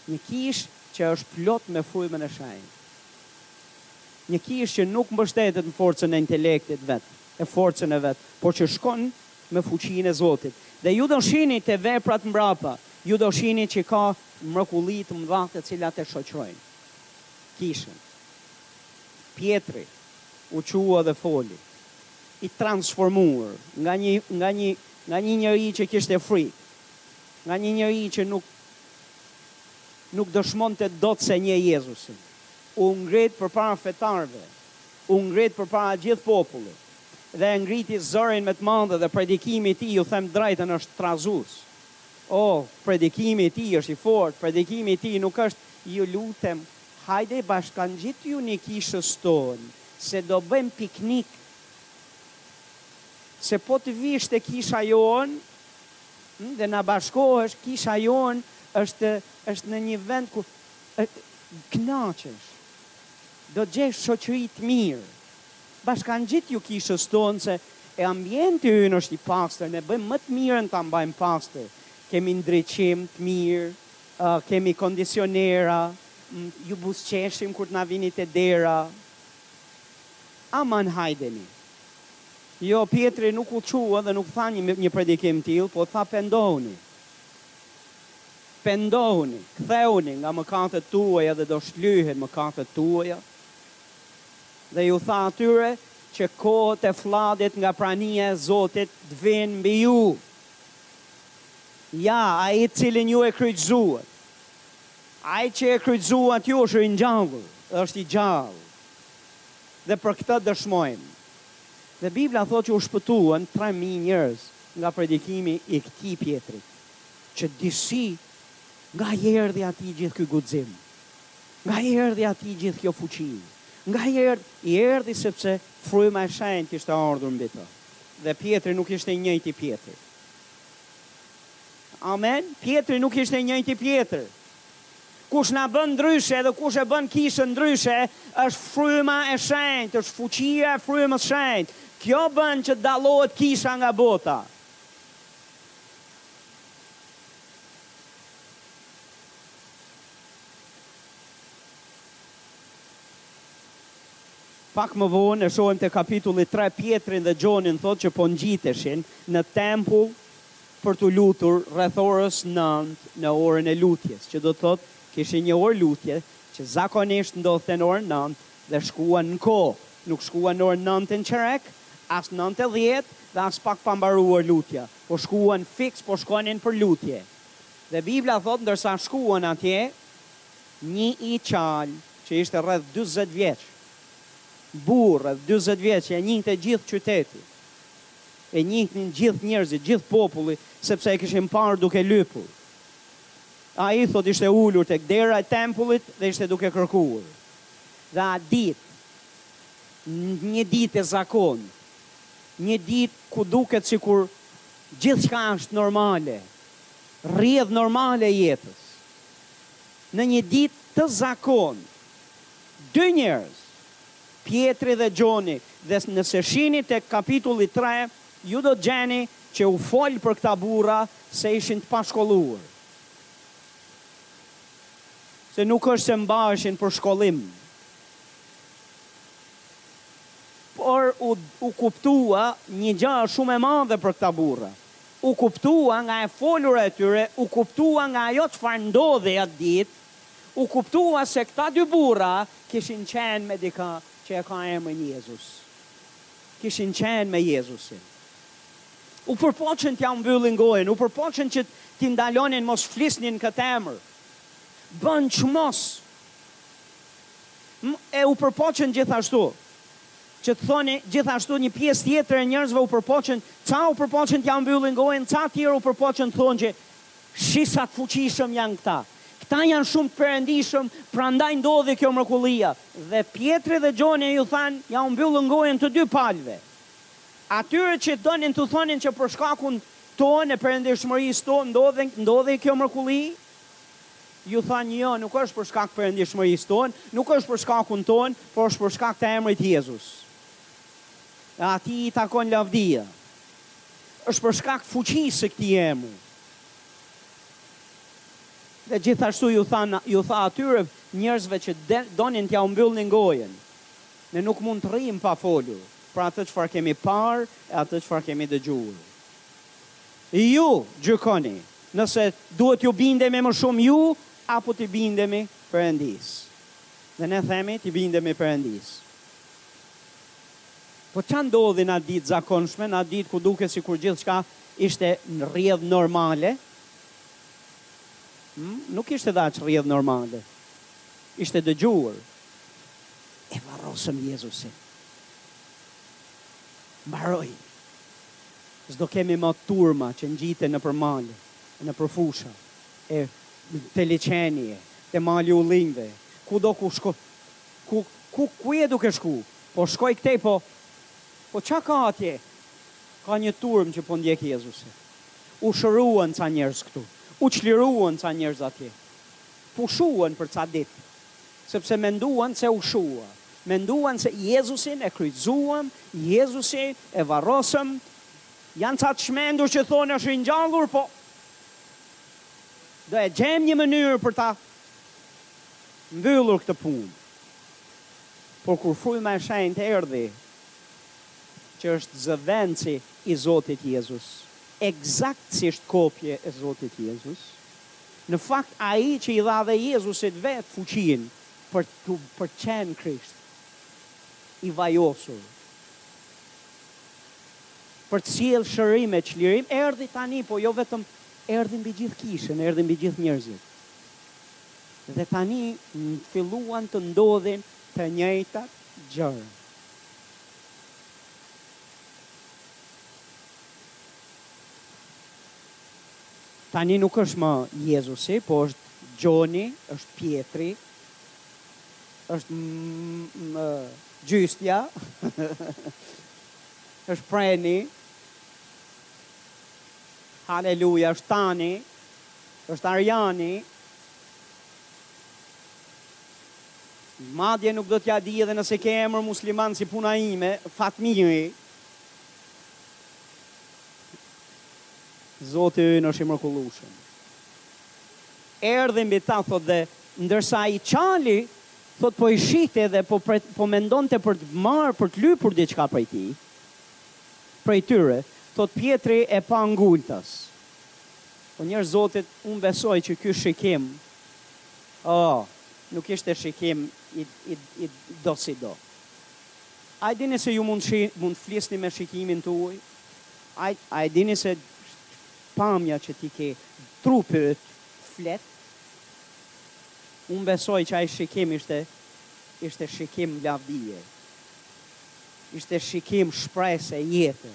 Një kishë që është plot me frymën e shenjtë. Një kishë që nuk mbështetet në forcën e intelektit të vet, e forcën e vet, por që shkon me fuqinë e Zotit, dhe ju do shihni te veprat mbrapa, ju do shihni që ka mrekulli të mëdha të cilat e shoqërojnë Kishën. Pjetri u çua dhe foli, i transformuar nga një, nga një, nga një njeri që kishte frikë, nga një njeri që nuk, nuk dëshmonte dot se e njeh Jezusin. U ngrit përpara fetarëve, u ngrit përpara gjithë popullit, Dhe e ngriti zërin me të madhe dhe predikimi i tij, ju them të drejtën, është trazues. Oh, predikimi i tij është i fortë, predikimi i tij nuk është, Ju lutem, hajde bashkangjitjuni kishës tonë, se do bëjmë piknik. Se po të vish te kisha jonë, ëh, dhe na bashkohesh, kisha jonë është, është në një vend ku, ëh, kënaqesh, do të gjesh shoqëri të mirë. Bashkëngjitju kishës tonë se e ambienti ynë është i pastër, ne bëjmë më të mirën ta mbajmë të pastër, kemi ndriçim të mirë, kemi kondicionera, ju buzëqeshim kur të na vini te dera. Aman hajdeni. Jo, Pjetri nuk u çua dhe nuk tha një predikim të tillë, po tha pendohuni. Pendohuni, kthehuni nga mëkatet tuaja dhe do shlyhen mëkatet tuaja. Dhe iu tha atyre, që kohët e flladit nga prania e Zotit të vijnë mbi ju. Ja, ai të cilin ju e kryqëzuat, ai që e kryqëzuat ju është ringjallur, është i gjallë. Dhe për këtë dëshmojmë. Dhe Bibla thotë që u shpëtuan tre mijë njerëz nga predikimi i këtij Pjetrit, që s'di si nga i erdhi atij gjithë ky guxim. Nga i erdhi atij gjithë kjo fuqi? Nga i erdhi? I erdhi sepse Fryma e Shenjtë kishte ardhur mbi të. Dhe Pjetri nuk ishte i njëjti Pjetri. Amen? Pjetri nuk ishte i njëjti Pjetër. Kush na bën ndryshe dhe kush e bën kishën ndryshe, është Fryma e Shenjtë, është fuqia e Frymës Shenjtë. Kjo bën që dallohet kisha nga bota. Pak më vonë e shohim te kapitulli tre Pjetrin dhe Gjonin thotë që po ngjiteshin në tempull për t'u lutur rreth orës nëntë në orën e lutjes, që do të thotë kishin një orë lutje që zakonisht ndodhte në orën nëntë dhe shkuan në kohë, nuk shkuan në orën nëntë e një çerek, as nëntë e dhjetë dhe as pak pa mbaruar lutja, po shkuan fiks po shkonin për lutje. Dhe Bibla thotë ndërsa shkuan atje, një i çal, që ishte rreth dyzet vjeç, burrë rreth dyzet vjeç, e njihte gjithë qyteti, e njihnin gjithë njerëzit, gjithë populli, sepse e kishin parë duke lypur. Ai, thotë, ishte ulur tek dera e tempullit dhe ishte duke kërkuar. Dhe atë ditë, një ditë e zakontë, një ditë ku duket sikur, Gjithçka është normale, rrjedhë normale e jetës. Në një ditë të zakontë, dy njerëz, Pjetri dhe Gjoni, dhe nëse shihni tek kapitulli tre, ju do të gjeni që u fol për këta burra se ishin të pashkolluar, se nuk është se mbaheshin për shkollim. Por u u kuptua një gjë shumë e madhe për këta burra. U kuptua nga e folura e tyre, u kuptua nga ajo çfarë ndodhi atë ditë, u kuptua se këta dy burra kishin qenë me dikë që e ka emrin Jezus. Kishin qenë me Jezusin. U përpoqën t'ia mbyllin gojën, u përpoqën që t'i ndalonin mos flisnin këtë emër. Bënë çmos. E u përpoqën gjithashtu. Që të thoni, gjithashtu një pjesë tjetër e njerëzve u përpoqën, ca u përpoqën t'ia mbyllin gojën, ca tjerë u përpoqën të thonë që shi sa të fuqishëm janë këta. Këta janë shumë të perëndishëm, prandaj ndodhi kjo mrekullia. Dhe Pjetri dhe Gjoni iu thanë, ia mbyllën gojën të dy palëve. Atyre që donin t'u thonin që për shkakun tonë e perëndishmërisë tonë ndodhi kjo mrekulli, Ju thanë jo, nuk është për shkak të perëndishmërisë tonë, nuk është për shkakun tonë, por është për shkak të emrit Jezus. E atij i takon lavdia. Është për shkak të fuqisë së këtij emri. Dhe gjithashtu ju tha, ju tha atyre njerëzve që donin t'jua mbyllnin gojën. Ne nuk mund të rrimë pa folur për atë çfarë kemi parë e atë çfarë kemi dëgjuar. Ju gjykoni nëse duhet t'ju bindemi më shumë ju apo t'i bindemi Perëndisë. Dhe ne themi t'i bindemi Perëndisë. Po ça ndodhi në atë ditë zakonshme, në atë ditë ku duket sikur gjithçka ishte rrjedhë normale? Hm, nuk ishte dhe aq rrjedhë normale. Ishte dëgjuar. E varrosëm Jezusin. Mbaroi. S'do kemi më turma që ngjiten nëpër male e nëpër fusha e te liqeni e, te mali i ullinjve, kudo ku shko ku ku ku je duke shku, po shkoj këtej po po ça ka atje, ka një turmë që po ndjek Jezusin. U shëruan ca njerëz këtu, u çliruan ca njerëz atje, pushuan për ca ditë, Sepse menduan se u shua. Menduan se Jezusin e kryqëzuam, Jezusin e varrosëm, janë ca të çmendur që thonë është ringjallur, po do e gjejmë një mënyrë për ta mbyllur këtë punë. Por kur fryma e shenjtë erdhi, që është zëvendësi i Zotit Jezus, ekzaktësisht kopje e Zotit Jezus, Në fakt, Ai që i dha dhe Jezusit vetë fuqinë për të, për t'u, për qenë Krisht, i vajosur, për të sjellë shërim e çlirim, erdhi tani, po jo vetëm, erdhi mbi gjithë kishën, erdhi mbi gjithë njerëzit. Dhe tani filluan të ndodhin të njëjtat gjëra. Tani nuk është më Jezusi, po është Gjoni, është Pjetri, është Gjystja, është Preni, Haleluja, është Tani, është Arjani, Madje nuk do t'ia dijë edhe nëse ke emër musliman si puna ime, Fatmiri, Zoti ynë është i mrekullueshëm. Erdhi mbi ta thotë dhe ndërsa ai çali thotë po i shihte dhe po, po mendonte për të marrë për të lypur diçka prej tij, prej tyre, thotë Pjetri e pa ngultas. O njerëz Zotit, unë besoj që ky shikim, oh, nuk ishte shikim i i i dosido. A e dini se ju mund shi, mund të flisni me shikimin tuaj? A e dini se pamja që ti ke, trupi yt flet? Unë besoj që ai shikim ishte ishte shikim lavdie. Ishte shikim shprese jete.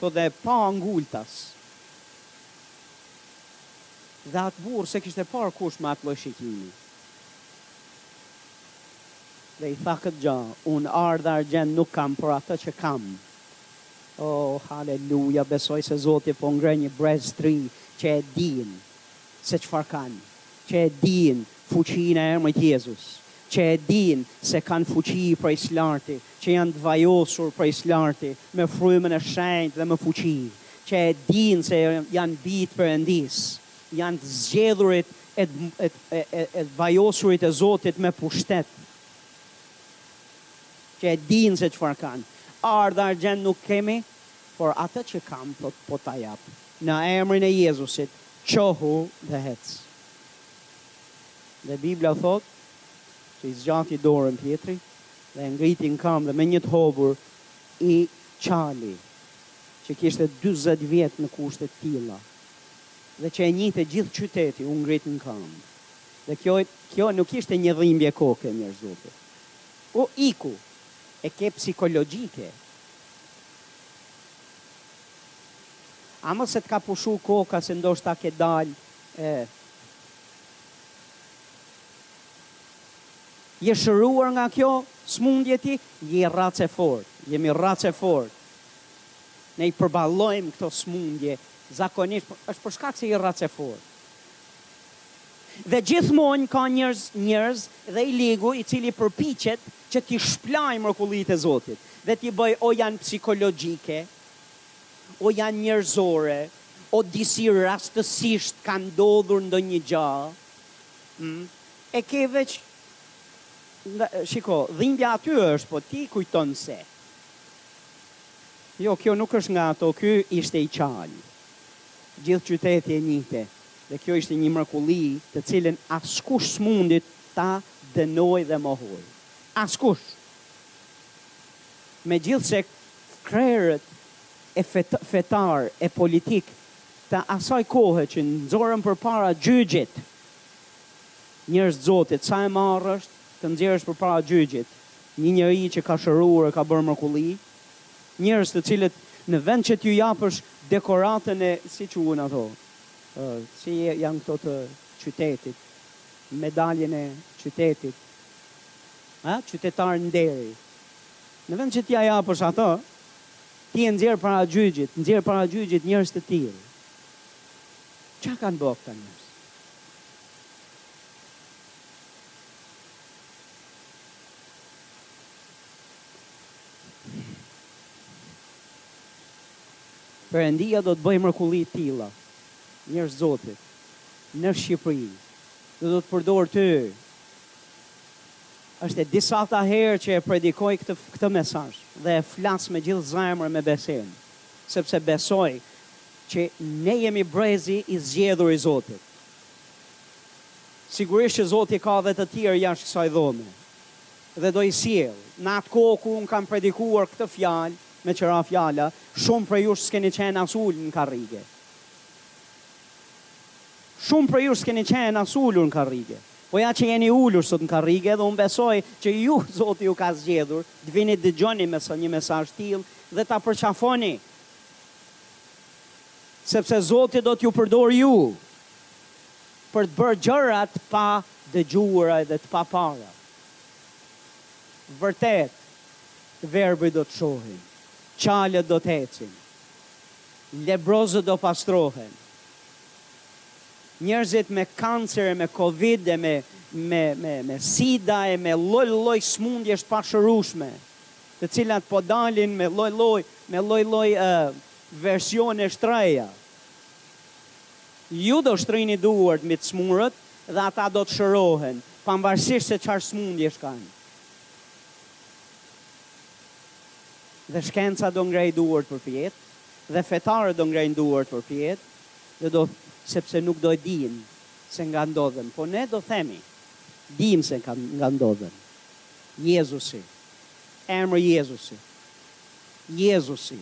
Thotë e pa ngultas. Dhe atë burrë s'e kishte parë kush me atë lloj shikimi. Dhe i tha këtë gja, unë ar dhe argjend nuk kam, por atë që kam, Oh haleluja besoj se zoti po ngre një brez të ri që e dinë se çfarë kanë që e dinë fuqinë e emrit të Jezus që e dinë se kanë fuqi prej së larti që janë të vajosur prej së larti me frymën e shenjtë dhe me fuqi që e dinë se janë bijtë e perëndisë janë të zgjedhurit e të e e e të vajosurit e zotit me pushtet. që e dinë se çfarë kanë. Ar dhe argjend nuk kemi, por atë që kam, thotë, po ta jap. Në emrin e Jezusit, çohu dhe ec. Dhe Bibla thotë që i zgjati dorën Pjetri dhe e ngriti në këmbë dhe me një të hopur i çali, që kishte dyzet vjet në kushte të tilla dhe që e njihte gjithë qyteti u ngrit në këmbë. Dhe kjo kjo nuk ishte një dhimbje koke, njerëz Zoti. O iku, e ke psikologjike. A mos se të ka pushu koka se ndoshta ke dalë e. Je shëruar nga kjo smundje ti? Je i racë e fortë, jemi racë e fortë. Ne i përballojmë këto smundje zakonisht, është për shkak se je racë e fortë. Dhe gjithmonë ka njerëz njerëz dhe i ligu i cili përpiqet që t'i shplajë mrekullitë e Zotit dhe t'i bëjë o janë psikologjike o janë njerëzore o disi rastësisht ka ndodhur ndonjë gjë ëh e ke veç shiko dhimbja aty është po ti kujton se jo kjo nuk është nga ato ky ishte i qalë gjithë qyteti e njihte Dhe kjo ishte një mrekulli të cilën askush s'mundi ta dënojë dhe mohojë. Askush! Megjithëse krerët fetarë e politikë të asaj kohe që nxorën përpara gjygjit njerëz të Zotit, sa e marrë është të nxjerrësh përpara gjygjit një njeri që ka shëruar e ka bërë mrekulli, njerëz të cilët në vend që t'ju japësh dekoratën e, si quhen ato, Si janë këto të qytetit, medaljen e qytetit, a, qytetar nderi. Në vend që t'ia japësh ato, ti e nxjerr para gjygjit, nxjerr para gjygjit njerëz të tillë. Ç'a kanë bo këta njerëz? Perëndia do të bëjë mrekulli të tilla, njerëz të Zotit, në Shqipëri dhe do të përdorë ty. Është e disata herë që e predikoj këtë këtë mesazh dhe e flas me gjithë zemrën me besim, sepse besoj që ne jemi brezi i zgjedhur i Zotit. Sigurisht që Zoti ka dhe të tjerë jashtë kësaj dhome dhe do i sjellë. Në atë kohë kur unë kam predikuar këtë fjalë, Meqë ra fjala, shumë prej jush s'keni qenë as ulë n'karrige. Shumë prej jush s'keni qenë as ulur n'karrige. Po ja që jeni ulur sot n'karrige edhe unë besoj që ju Zoti ju ka zgjedhur t'vini t'dëgjoni mes një mesazh t'tillë dhe ta përqafoni. Sepse Zoti do t'ju përdorë ju për t'bërë gjëra t'pa dëgjuara edhe t'pa para. Vërtetë. Të verbrit do të shohin, të çalët do të ecin, lebrozët do pastrohen, njerëzit me kancer e me covid e me me me me sida e me lloj lloj smundjesh të pashërueshme, të cilat po dalin me lloj lloj me lloj lloj versionesh të reja. Ju do shtrini duart mbi të smurët dhe ata do të shërohen, pavarësisht se çfarë smundjesh kanë. Dhe shkenca do ngrejë duart përpjetë, dhe fetarët do ngrejnë duart përpjetë, dhe do, sepse nuk do e dijnë se nga ndodhen. Po ne do themi, Dimë se nga, nga ndodhen. Jezusi, emri Jezusi. Jezusi,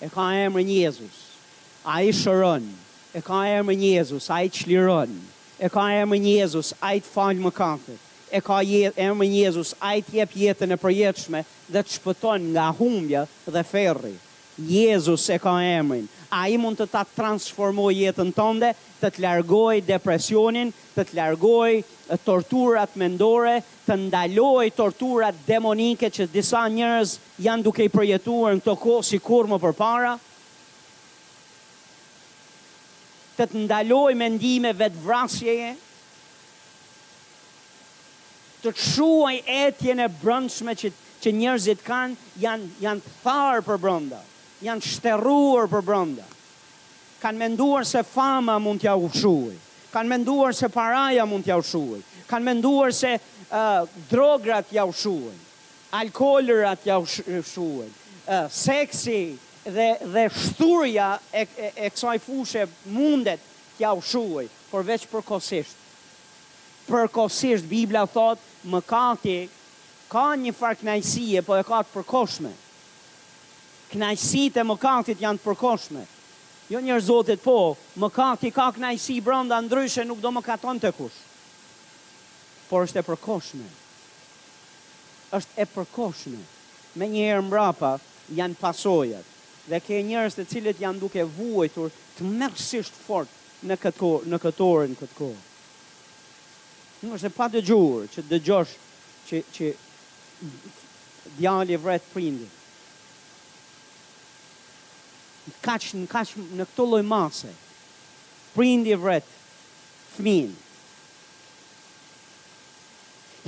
e ka emrin Jezus. Ai shëron, e ka emrin Jezus, ai çliron. E ka emrin Jezus, ai të fal mëkatet. e ka emrin Jezus ai të jep jetën e përjetshme dhe të shpëton nga humbja dhe ferri Jezus e ka emrin ai mund të ta transformojë jetën tënde të të largojë depresionin të të largojë torturat mendore të ndalojë torturat demonike që disa njerëz janë duke i përjetuar në këto kohë si kurrë më përpara të të ndalojë mendime vetëvrasjeje. Të shuajë etjen e brendshme që që njerëzit kanë, janë janë tharë përbrenda, janë shterruar përbrenda. Kanë menduar se fama mund t'ua shuajë, kanë menduar se paraja mund t'ua shuajë, kanë menduar se ë drograt t'ua shuajnë, alkoolrat t'ua shuajnë, ë seksi dhe dhe shthurja e e kësaj fushe mundet t'ua shuajë, por veç përkohësisht. Përkohësisht Bibla thotë mëkati ka një farë kënaqësie, po e ka të përkohshme. Kënaqësitë e mëkatit janë të përkohshme. Jo njerëz Zotit po, mëkati ka kënaqësi brenda ndryshe nuk do mëkatonte kush. Por është e përkohshme. Është e përkohshme. Menjëherë mbrapa janë pasojat. Dhe ke njerëz të cilët janë duke vuajtur tmerrsisht fort Në këtë, në këtë orë, në këtë kohë. Nuk është e padëgjuar që të dëgjosh që që djali vret prindin. Kaq, në kaq në këtë lloj mase. Prindi vret fëmin.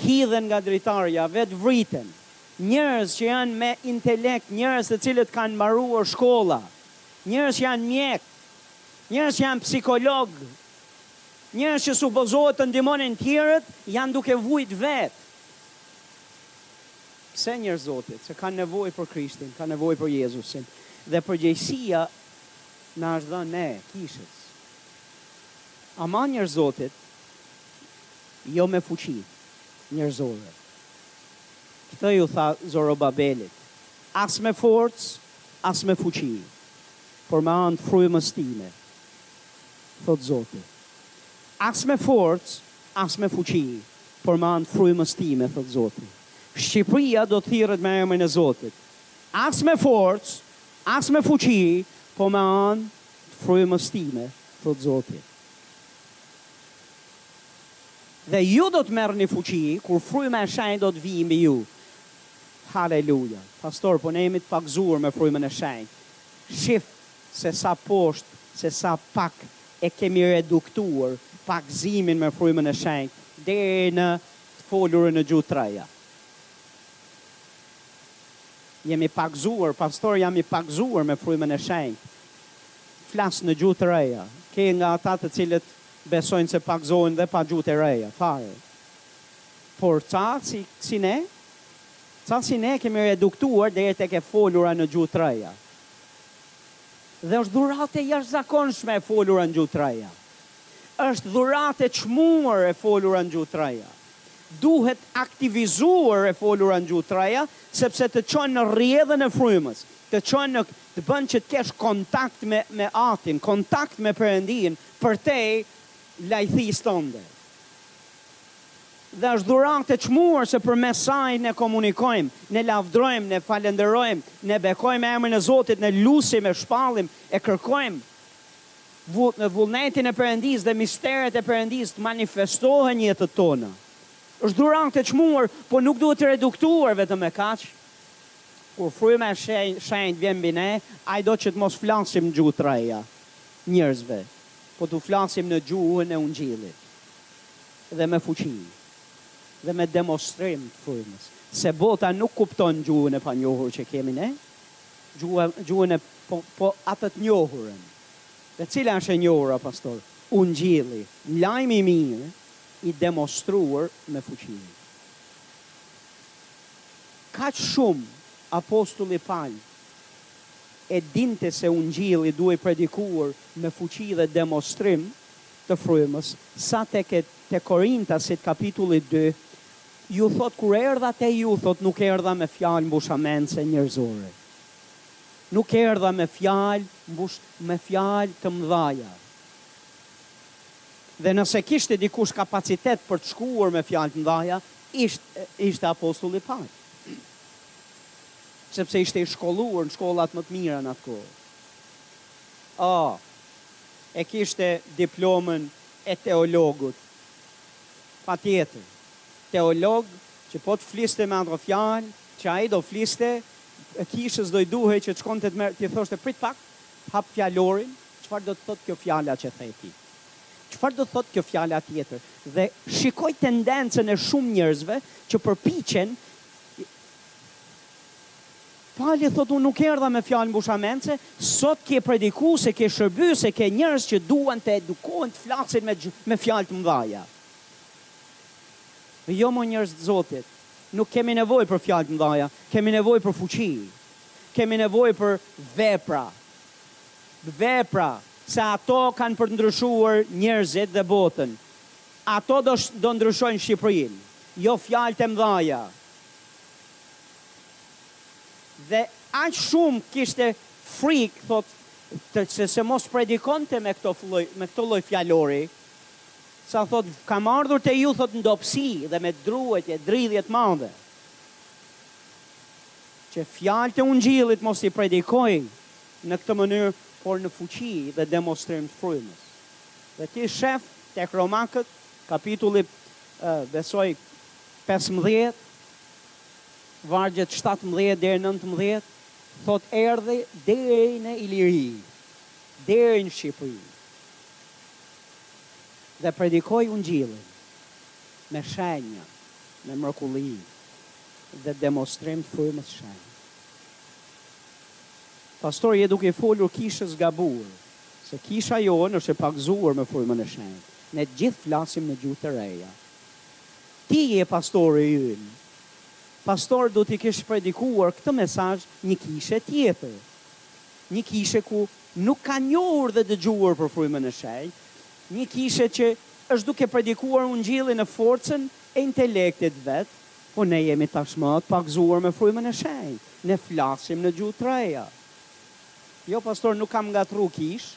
Hidhen nga dritarja, vetë vriten. Njerëz që janë me intelekt, njerëz të cilët kanë mbaruar shkolla, njerëz që janë mjek, Njerëz që janë psikologë, njerëz që supozohet të ndihmonin tjerët, janë duke vujt vet. Pse njerëz të Zotit, se kanë nevojë për Krishtin, kanë nevojë për Jezusin. Dhe përgjegjësia na është dhënë ne, kishës. Ama njerëz të Zotit, jo me fuqi njerëzore. Këtë iu tha Zorobabelit, as me forcë, as me fuqi. por me anë të frymës time, thotë Zoti. As me forcë, as me fuqi, por me anë të frymës time, thotë Zoti. Shqipëria do të thirret me emrin e Zotit. As me forcë, as me fuqi, po me anë të frymës time, thotë Zoti. Dhe ju do të merrni fuqi kur fryma e shenjtë do të vijë mbi ju. Haleluja! Pastor, po ne jemi të pagëzuar me frymën e shenjtë. Shif se sa poshtë, se sa pak e kemi reduktuar pagëzimin me Frymën e Shenjtë deri në të folurën në gjuhë të reja. Jemi pagëzuar, pastor jam i pagëzuar me Frymën e Shenjtë. Flas në gjuhë të reja. Ke nga ata të cilët besojnë se pagëzohen dhe pa gjuhë të reja fare. Por ca si si ne, Ca si ne e kemi reduktuar deri tek e folura në gjuhë të reja. Dhe është dhuratë e jashtëzakonshme e folura në gjuhë të reja. Është dhuratë e çmuar e folura në gjuhë të reja. Duhet aktivizuar e folura në gjuhë të reja, sepse të çon në rrjedhën e frymës, të çon në, të bën që të kesh kontakt me me Atin, kontakt me Perëndinë përtej lajthisë tënde. Dhe është dhuratë e çmuar se përmes saj ne komunikojmë, ne lavdrojmë, ne falënderojmë, ne bekojmë emrin e Zotit, ne lusim e shpallim e kërkojmë vullnetin e Perëndisë dhe misteret e Perëndisë të manifestohen në jetët tona. Është dhuratë e çmuar, po nuk duhet të reduktuar vetëm me kaq. Kur fryma e Shenjtë vjen mbi ne, ai do që të mos flasim në gjuhë të reja njerëzve, po t'u flasim në gjuhën e Ungjillit. dhe me fuqi dhe me demostrim të frymës, se bota nuk kupton gjuhën e panjohur që kemi ne, gjuhën e po, po atë të njohurën. Dhe cila është e njohura, pastor? Ungjilli, lajmi i mirë, i demonstruar me fuqi. Kaq shumë apostulli Pal e dinte se ungjilli duhej predikuar me fuqi dhe demonstrim, të frymës, sa te te Korintasit kapitulli dy, u thotë kur erdha te ju thotë nuk erdha me fjalë mbushamendëse njerëzore. Nuk erdha me fjalë mbush me fjalë të mëdhaja. Dhe nëse kishte dikush kapacitet për të shkuar me fjalë të mëdhaja, ishte ishte apostulli Pal. Sepse ishte i shkolluar në shkollat më të mira në atë kohë. Oh, e kishte diplomën e teologut. Patjetër, teolog që po të fliste me ato fjalë që ai do fliste, kishës do i duhej që të shkonte t'i thoshte prit pak, hap fjalorin, çfarë do të thotë kjo fjala që the ti? Çfarë do të thotë kjo fjala tjetër? Dhe shikoj tendencën e shumë njerëzve që përpiqen Pali thotë unë nuk erdha me fjalë mbushamendëse, sot ke predikues, ke shërbyes, ke njerëz që duan të edukohen të flasin me me fjalë të mëdhaja. Jo mo njerëz të Zotit, nuk kemi nevojë për fjalë të mëdhaja, kemi nevojë për fuqi, kemi nevojë për vepra, vepra, se ato kanë për të ndryshuar njerëzit dhe botën, ato do do ndryshojnë Shqipërinë, jo fjalët e mëdhaja. Dhe aq shumë kishte frikë, thotë, të se se mos predikonte me këto lloj me këtë lloj fjalori, sa thotë, kam ardhur te ju, thotë, në dobësi dhe me druajtje e dridhje të madhe, që fjalët e Ungjillit mos t'i predikoj në këtë mënyrë, por në fuqi dhe demonstrim të frymës. Dhe ti shef tek Romakët, kapitulli, besoj, pesëmbëdhjetë, Vargjet shtatëmbëdhjetë deri nëntëmbëdhjetë thotë erdhi deri në Iliri, deri në Shqipëri dhe predikoi Ungjillin me shenja, me mrekulli dhe demonstrim të Frymës së Shenjtë. Pastor je duke i folur kishës gabuar, se kisha jonë është e pagëzuar me Frymën e Shenjtë, ne të gjithë flasim në gjuhë të reja. Ti je pastori ynë. Pastor do t'i kishe predikuar këtë mesazh një kishe tjetër. Një kishe ku nuk ka njohur dhe dëgjuar për Frymën e Shenjtë, një kishe që është duke predikuar ungjillin në forcën e intelektit vet, po ne jemi tashmë të pagëzuar me Frymën e Shenjtë, ne flasim në gjuhë të reja. Jo pastor nuk kam ngatërru kishë,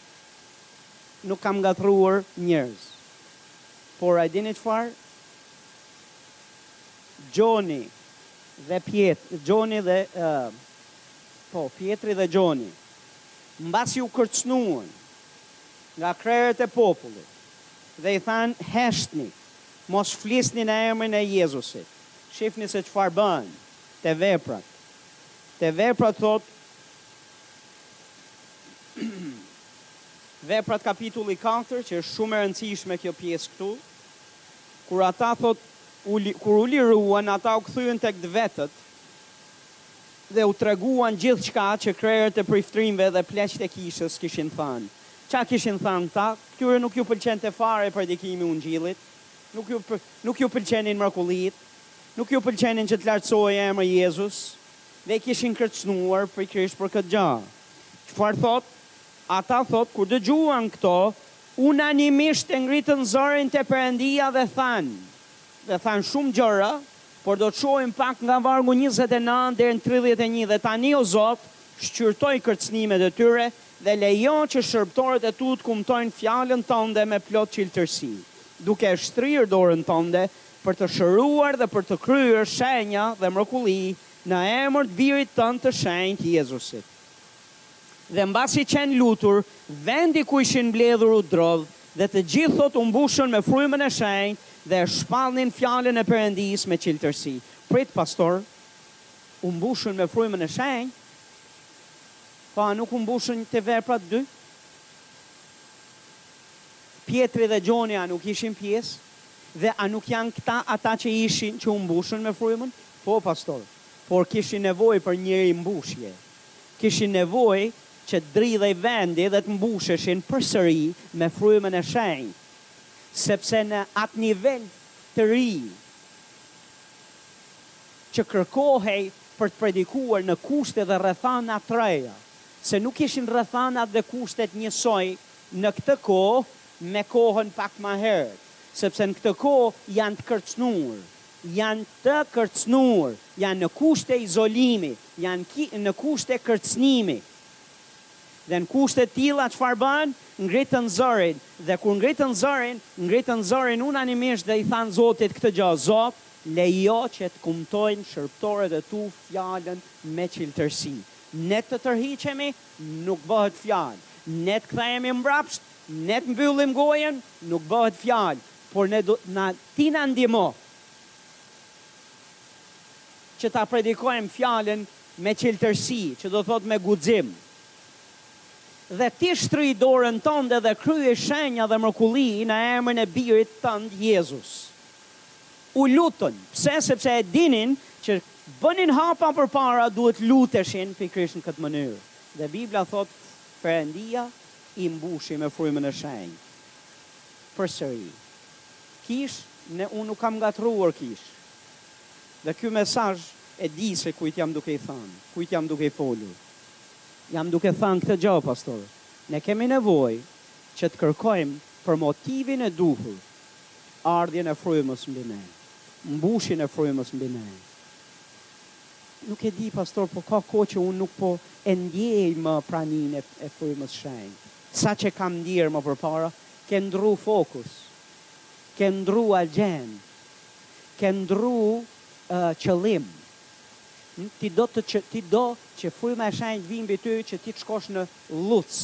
nuk kam ngatërruar njerëz. Por a e dini çfarë? Gjoni dhe Pjet, Gjoni dhe, ë, po, Pjetri dhe Gjoni, mbasi u kërcënuan nga krerët e popullit dhe i thanë, Heshtni, mos flisni në emrin e Jezusit, shihni se çfarë bënë te Veprat. Te Veprat, thotë, Veprat kapitulli katër, që është shumë e rëndësishme kjo pjesë këtu, Kur ata, thotë, u, kur u liruan, ata u kthyen tek të vetët dhe u treguan gjithçka që krerët e priftërinjve dhe pleqtë e kishës kishin thënë. Çka kishin thënë këta? Këtyre nuk ju pëlqente fare predikimi i Ungjillit, nuk ju, nuk ju pëlqenin mrekullitë, nuk ju pëlqenin që të lartësohej emri Jezus dhe i kishin kërcënuar pikërisht për këtë gjë. Çfarë thotë? Ata, thotë, kur dëgjuan këto, Unanimisht e ngritën zërin te Perëndia dhe thanë, dhe thanë shumë gjëra, por do të shohim pak nga vargu njëzet e nëntë deri në tridhjetë e një, Dhe tani, o Zot, shqyrtoji kërcënimet e tyre dhe lejo që shërbëtorët e tu të kumtojnë fjalën Tënde me plot çiltërsi, duke e shtrirë dorën Tënde për të shëruar dhe për të kryer shenja dhe mrekulli në emër të Birit Tënd të Shenjtë, Jezusit. Dhe mbasi qenë lutur, vendi ku ishin mbledhur u drodh, dhe të gjithë thotë u mbushën me Frymën e Shenjtë dhe e shpallnin fjalën e Perëndisë me çiltërsi. Prit, pastor, u mbushën me Frymën e Shenjtë? Po a nuk u mbushën te veprat dy? Pjetri dhe Gjoni a nuk ishin pjesë? Dhe a nuk janë këta ata që ishin që u mbushën me Frymën? Po, pastor, por kishin nevojë për një rimbushje. Kishin nevojë që të dridhej vendi dhe të mbusheshin përsëri me Frymën e Shenjtë, sepse në atë nivel të ri që kërkohej për të predikuar në kushte dhe rrethana të reja, se nuk ishin rrethanat dhe kushtet njësoj në këtë kohë me kohën pak më herët, sepse në këtë kohë janë të kërcënuar. Janë të kërcënuar, janë në kushte izolimi, janë ki, në kushte kërcënimi. Dhe në kushte të tilla çfarë bënë? Ngritën zërin. Dhe kur ngritën zërin, ngritën zërin unanimisht dhe i thanë Zotit këtë gjë, Zot, lejo që të kumtojnë shërbëtorët e tu fjalën me çiltërsi. Ne të tërhiqemi, nuk bëhet fjalë. Ne të kthehemi mbrapsht, ne të mbyllim gojën, nuk bëhet fjalë. Por ne do na ti na ndihmo që ta predikojmë fjalën me çiltërsi, që do thotë me guxim. Dhe ti shtrij dorën tënde dhe kryej shenja dhe mrekulli në emrin e Birit tënd Jezus. U lutën, pse sepse e dinin që bënin hapa përpara duhet luteshin pikërisht në këtë mënyrë. Dhe Bibla thotë Perëndia i mbushi me frymën e shenjtë. Përsëri. Kish ne unë nuk kam ngatërruar kish. Dhe ky mesazh e di se kujt jam duke i thënë, kujt jam duke i folur. Jam duke thënë këtë gja pastor, ne kemi nevojë që të kërkojmë për motivin e duhur ardhjen e frymës mbi ne, mbushjen e frymës mbi ne. Nuk e di pastor, por ka kohë që unë nuk po e ndjej më praninë e frymës së shenjtë, saqë e kam ndjerë më përpara, Ke ndrru fokus, ke ndrru agjendë, ke ndrru qëllim. Ti do të që, ti do që fryma e shenjtë vijë mbi ty që ti të shkosh në lluc,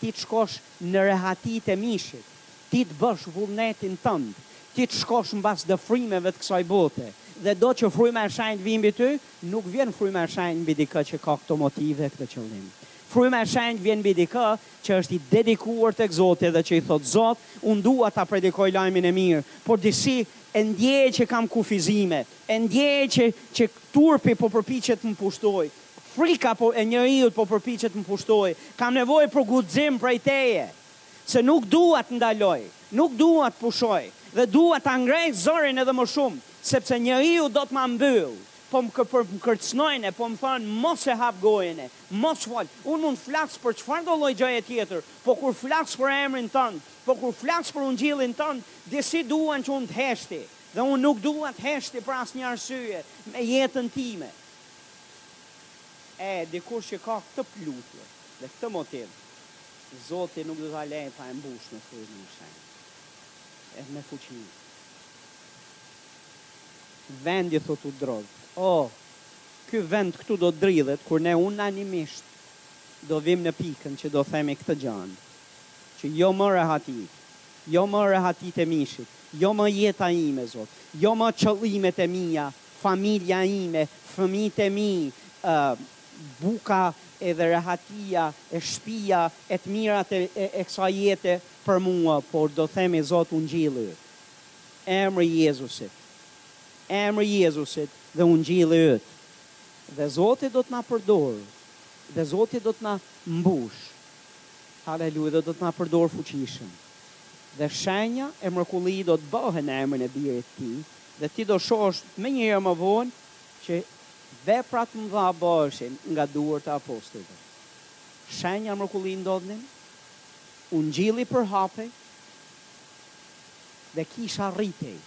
ti të shkosh në rehatitë e mishit, ti të bësh vullnetin tënd, ti të shkosh mbas dëfrimeve të kësaj bote. Dhe do që fryma e shenjtë vijë mbi ty, nuk vjen fryma e shenjtë mbi dikë që ka këto motive e këtë qëllim. Fryma e shenjtë vjen mbi dikë që është i dedikuar tek Zoti dhe që i thotë Zot, unë dua ta predikoj lajmin e mirë, por disi e ndjej që kam kufizime, e ndjej që që turpi po përpiqet të më pushtojë, frika po e njeriut po përpiqet të më pushtojë, kam nevojë për guxim prej Teje, se nuk dua të ndaloj, nuk dua të pushoj, dhe dua ta ngrej zërin edhe më shumë, sepse njeriu do të ma mbyllë, po më kërcënojnë, po më thonë mos e hap gojën, Mos fol. Unë mund të flas për çfarëdo lloj gjëje tjetër, po kur flas për emrin tënd, po kur flas për ungjillin tënd, disi duan që unë të heshti. Dhe unë nuk dua të heshti për asnjë arsye me jetën time. E, dikush që ka këtë lutje dhe këtë motiv, Zoti nuk do ta lejë pa e mbushë me Frymën e Shenjtë. Edhe me fuqi. Vendi thotë u drodh. O! Ky vend këtu do dridhet kur ne unanimisht do vim në pikën që do themi këtë gjanë, që jo më rehatitë, jo më rehatitë e mishit, jo më jeta ime zot, jo më qëllimet e mia, familja ime, fëmijët e mi, ë, buka edhe rehatia e shpia e të mirat e e kësaj jete për mua, por do themi zot ungjilli, emri i Jezusit. Emri i Jezusit dhe Ungjilli yt dhe Zoti do të na përdor dhe Zoti do të na mbush Haleluj dhe do të na përdor fuqishëm dhe shenja e mrekulli do të bëhen në emrin e birit të tij dhe ti do shohësh menjëherë më vonë që vepra të mëdha bëheshin nga duart e apostujve shenja e mrekulli ndodhnin Ungjilli përhapej dhe kisha rritej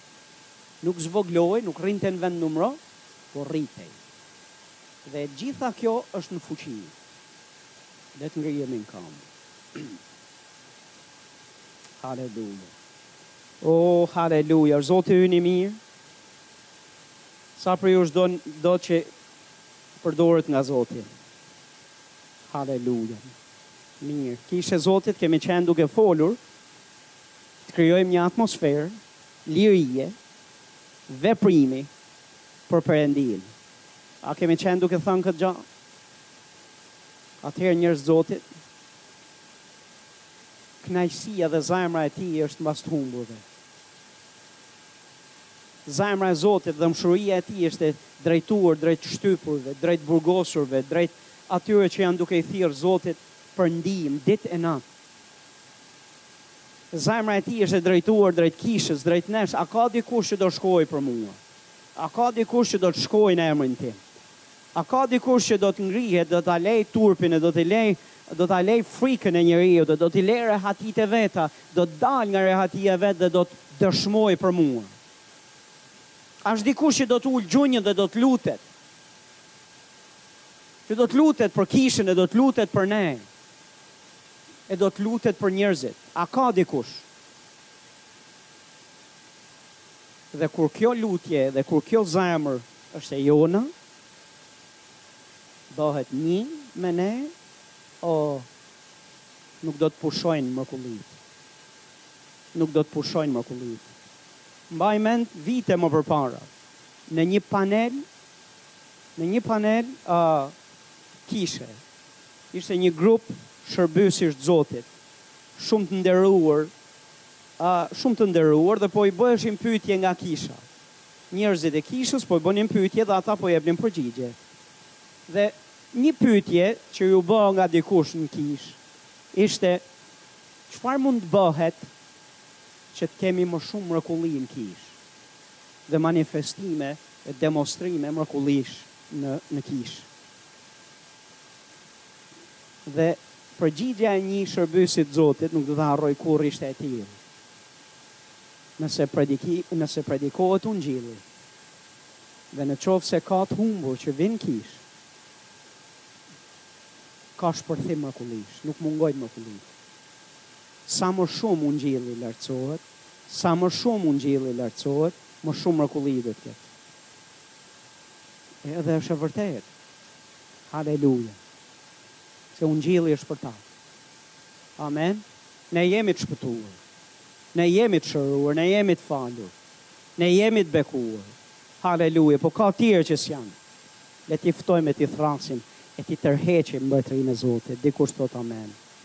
Nuk zvogëlohej, nuk rrinte në vend numro, por rritej. Dhe e gjitha kjo është në fuqi. Le të ngrihemi në këmbë. Haleluja. O, oh, haleluja, është Zoti ynë i mirë. Sa prej jush do, do që përdoret nga Zoti. Haleluja. Mirë, kishë e Zotit kemi qenë duke folur, të krijojmë një atmosferë, Lirie, veprimi për Perëndinë. A kemi qenë duke thënë këtë gjë? Atëherë njerëz të Zotit, kënaqësia dhe zemra e tij është mbas të humburve. Zemra e Zotit dhembshuria e tij është e drejtuar drejt të shtypurve, drejt burgosurve, drejt atyre që janë duke i thirrë Zotit për ndihmë ditë e natë. Zemra e tij është e drejtuar drejt kishës, drejt nesh, a ka dikush që do shkojë për mua? A ka dikush që do të shkojë në emrin tim? A ka dikush që do të ngrihet, do ta lejë turpin e do të lejë, do ta lejë frikën e njeriut e do t'i lejë rehatitë e veta, do të dalë nga rehatia e vet dhe do të dëshmojë për mua? A është dikush që do të ulë gjunjët dhe do të lutet? Që do të lutet për kishën e do të lutet për ne? e do të lutet për njerëzit, a ka dikush? Dhe kur kjo lutje dhe kur kjo zemër është e jona, bëhet një me ne, oh, nuk do të pushojnë mrekullitë. Nuk do të pushojnë mrekullitë. Mbaj mend vite më përpara, në një panel, në një panel uh, kishe, Ishte një grup shërbësish të Zotit, shumë të nderuar, a, shumë të nderuar dhe po i bëheshin pyetje nga kisha. Njerëzit e kishës po i bënin pyetje dhe ata po jepnin përgjigje. Dhe një pyetje që iu bë nga dikush në kishë ishte, Çfarë mund të bëhet që të kemi më shumë mrekulli në kishë dhe manifestime e demonstrime mrekullish në në kishë? Dhe përgjigjja e nji shërbyesi të Zotit nuk do ta harroj kurrë ishte e tillë, Nëse prediki, nëse predikohet Ungjilli, dhe në qoftë se ka të humbur që vijnë kishë, ka shpërthim mrekullish, nuk mungojnë mrekullitë. Sa më shumë Ungjilli lartësohet, sa më shumë Ungjilli lartësohet, më shumë mrekulli do të ketë. Edhe është e vërtetë. Haleluja! Se Ungjilli është për ta. Amen! Ne jemi të shpëtuar. Ne jemi të shëruar. Ne jemi të falur. Ne jemi të bekuar. Haleluja! Po ka tjerë që s'janë. Le t'i ftojmë e t'i thrrasim e t'i tërheqim Mbretërinë e Zotit. Dikush thotë Amen.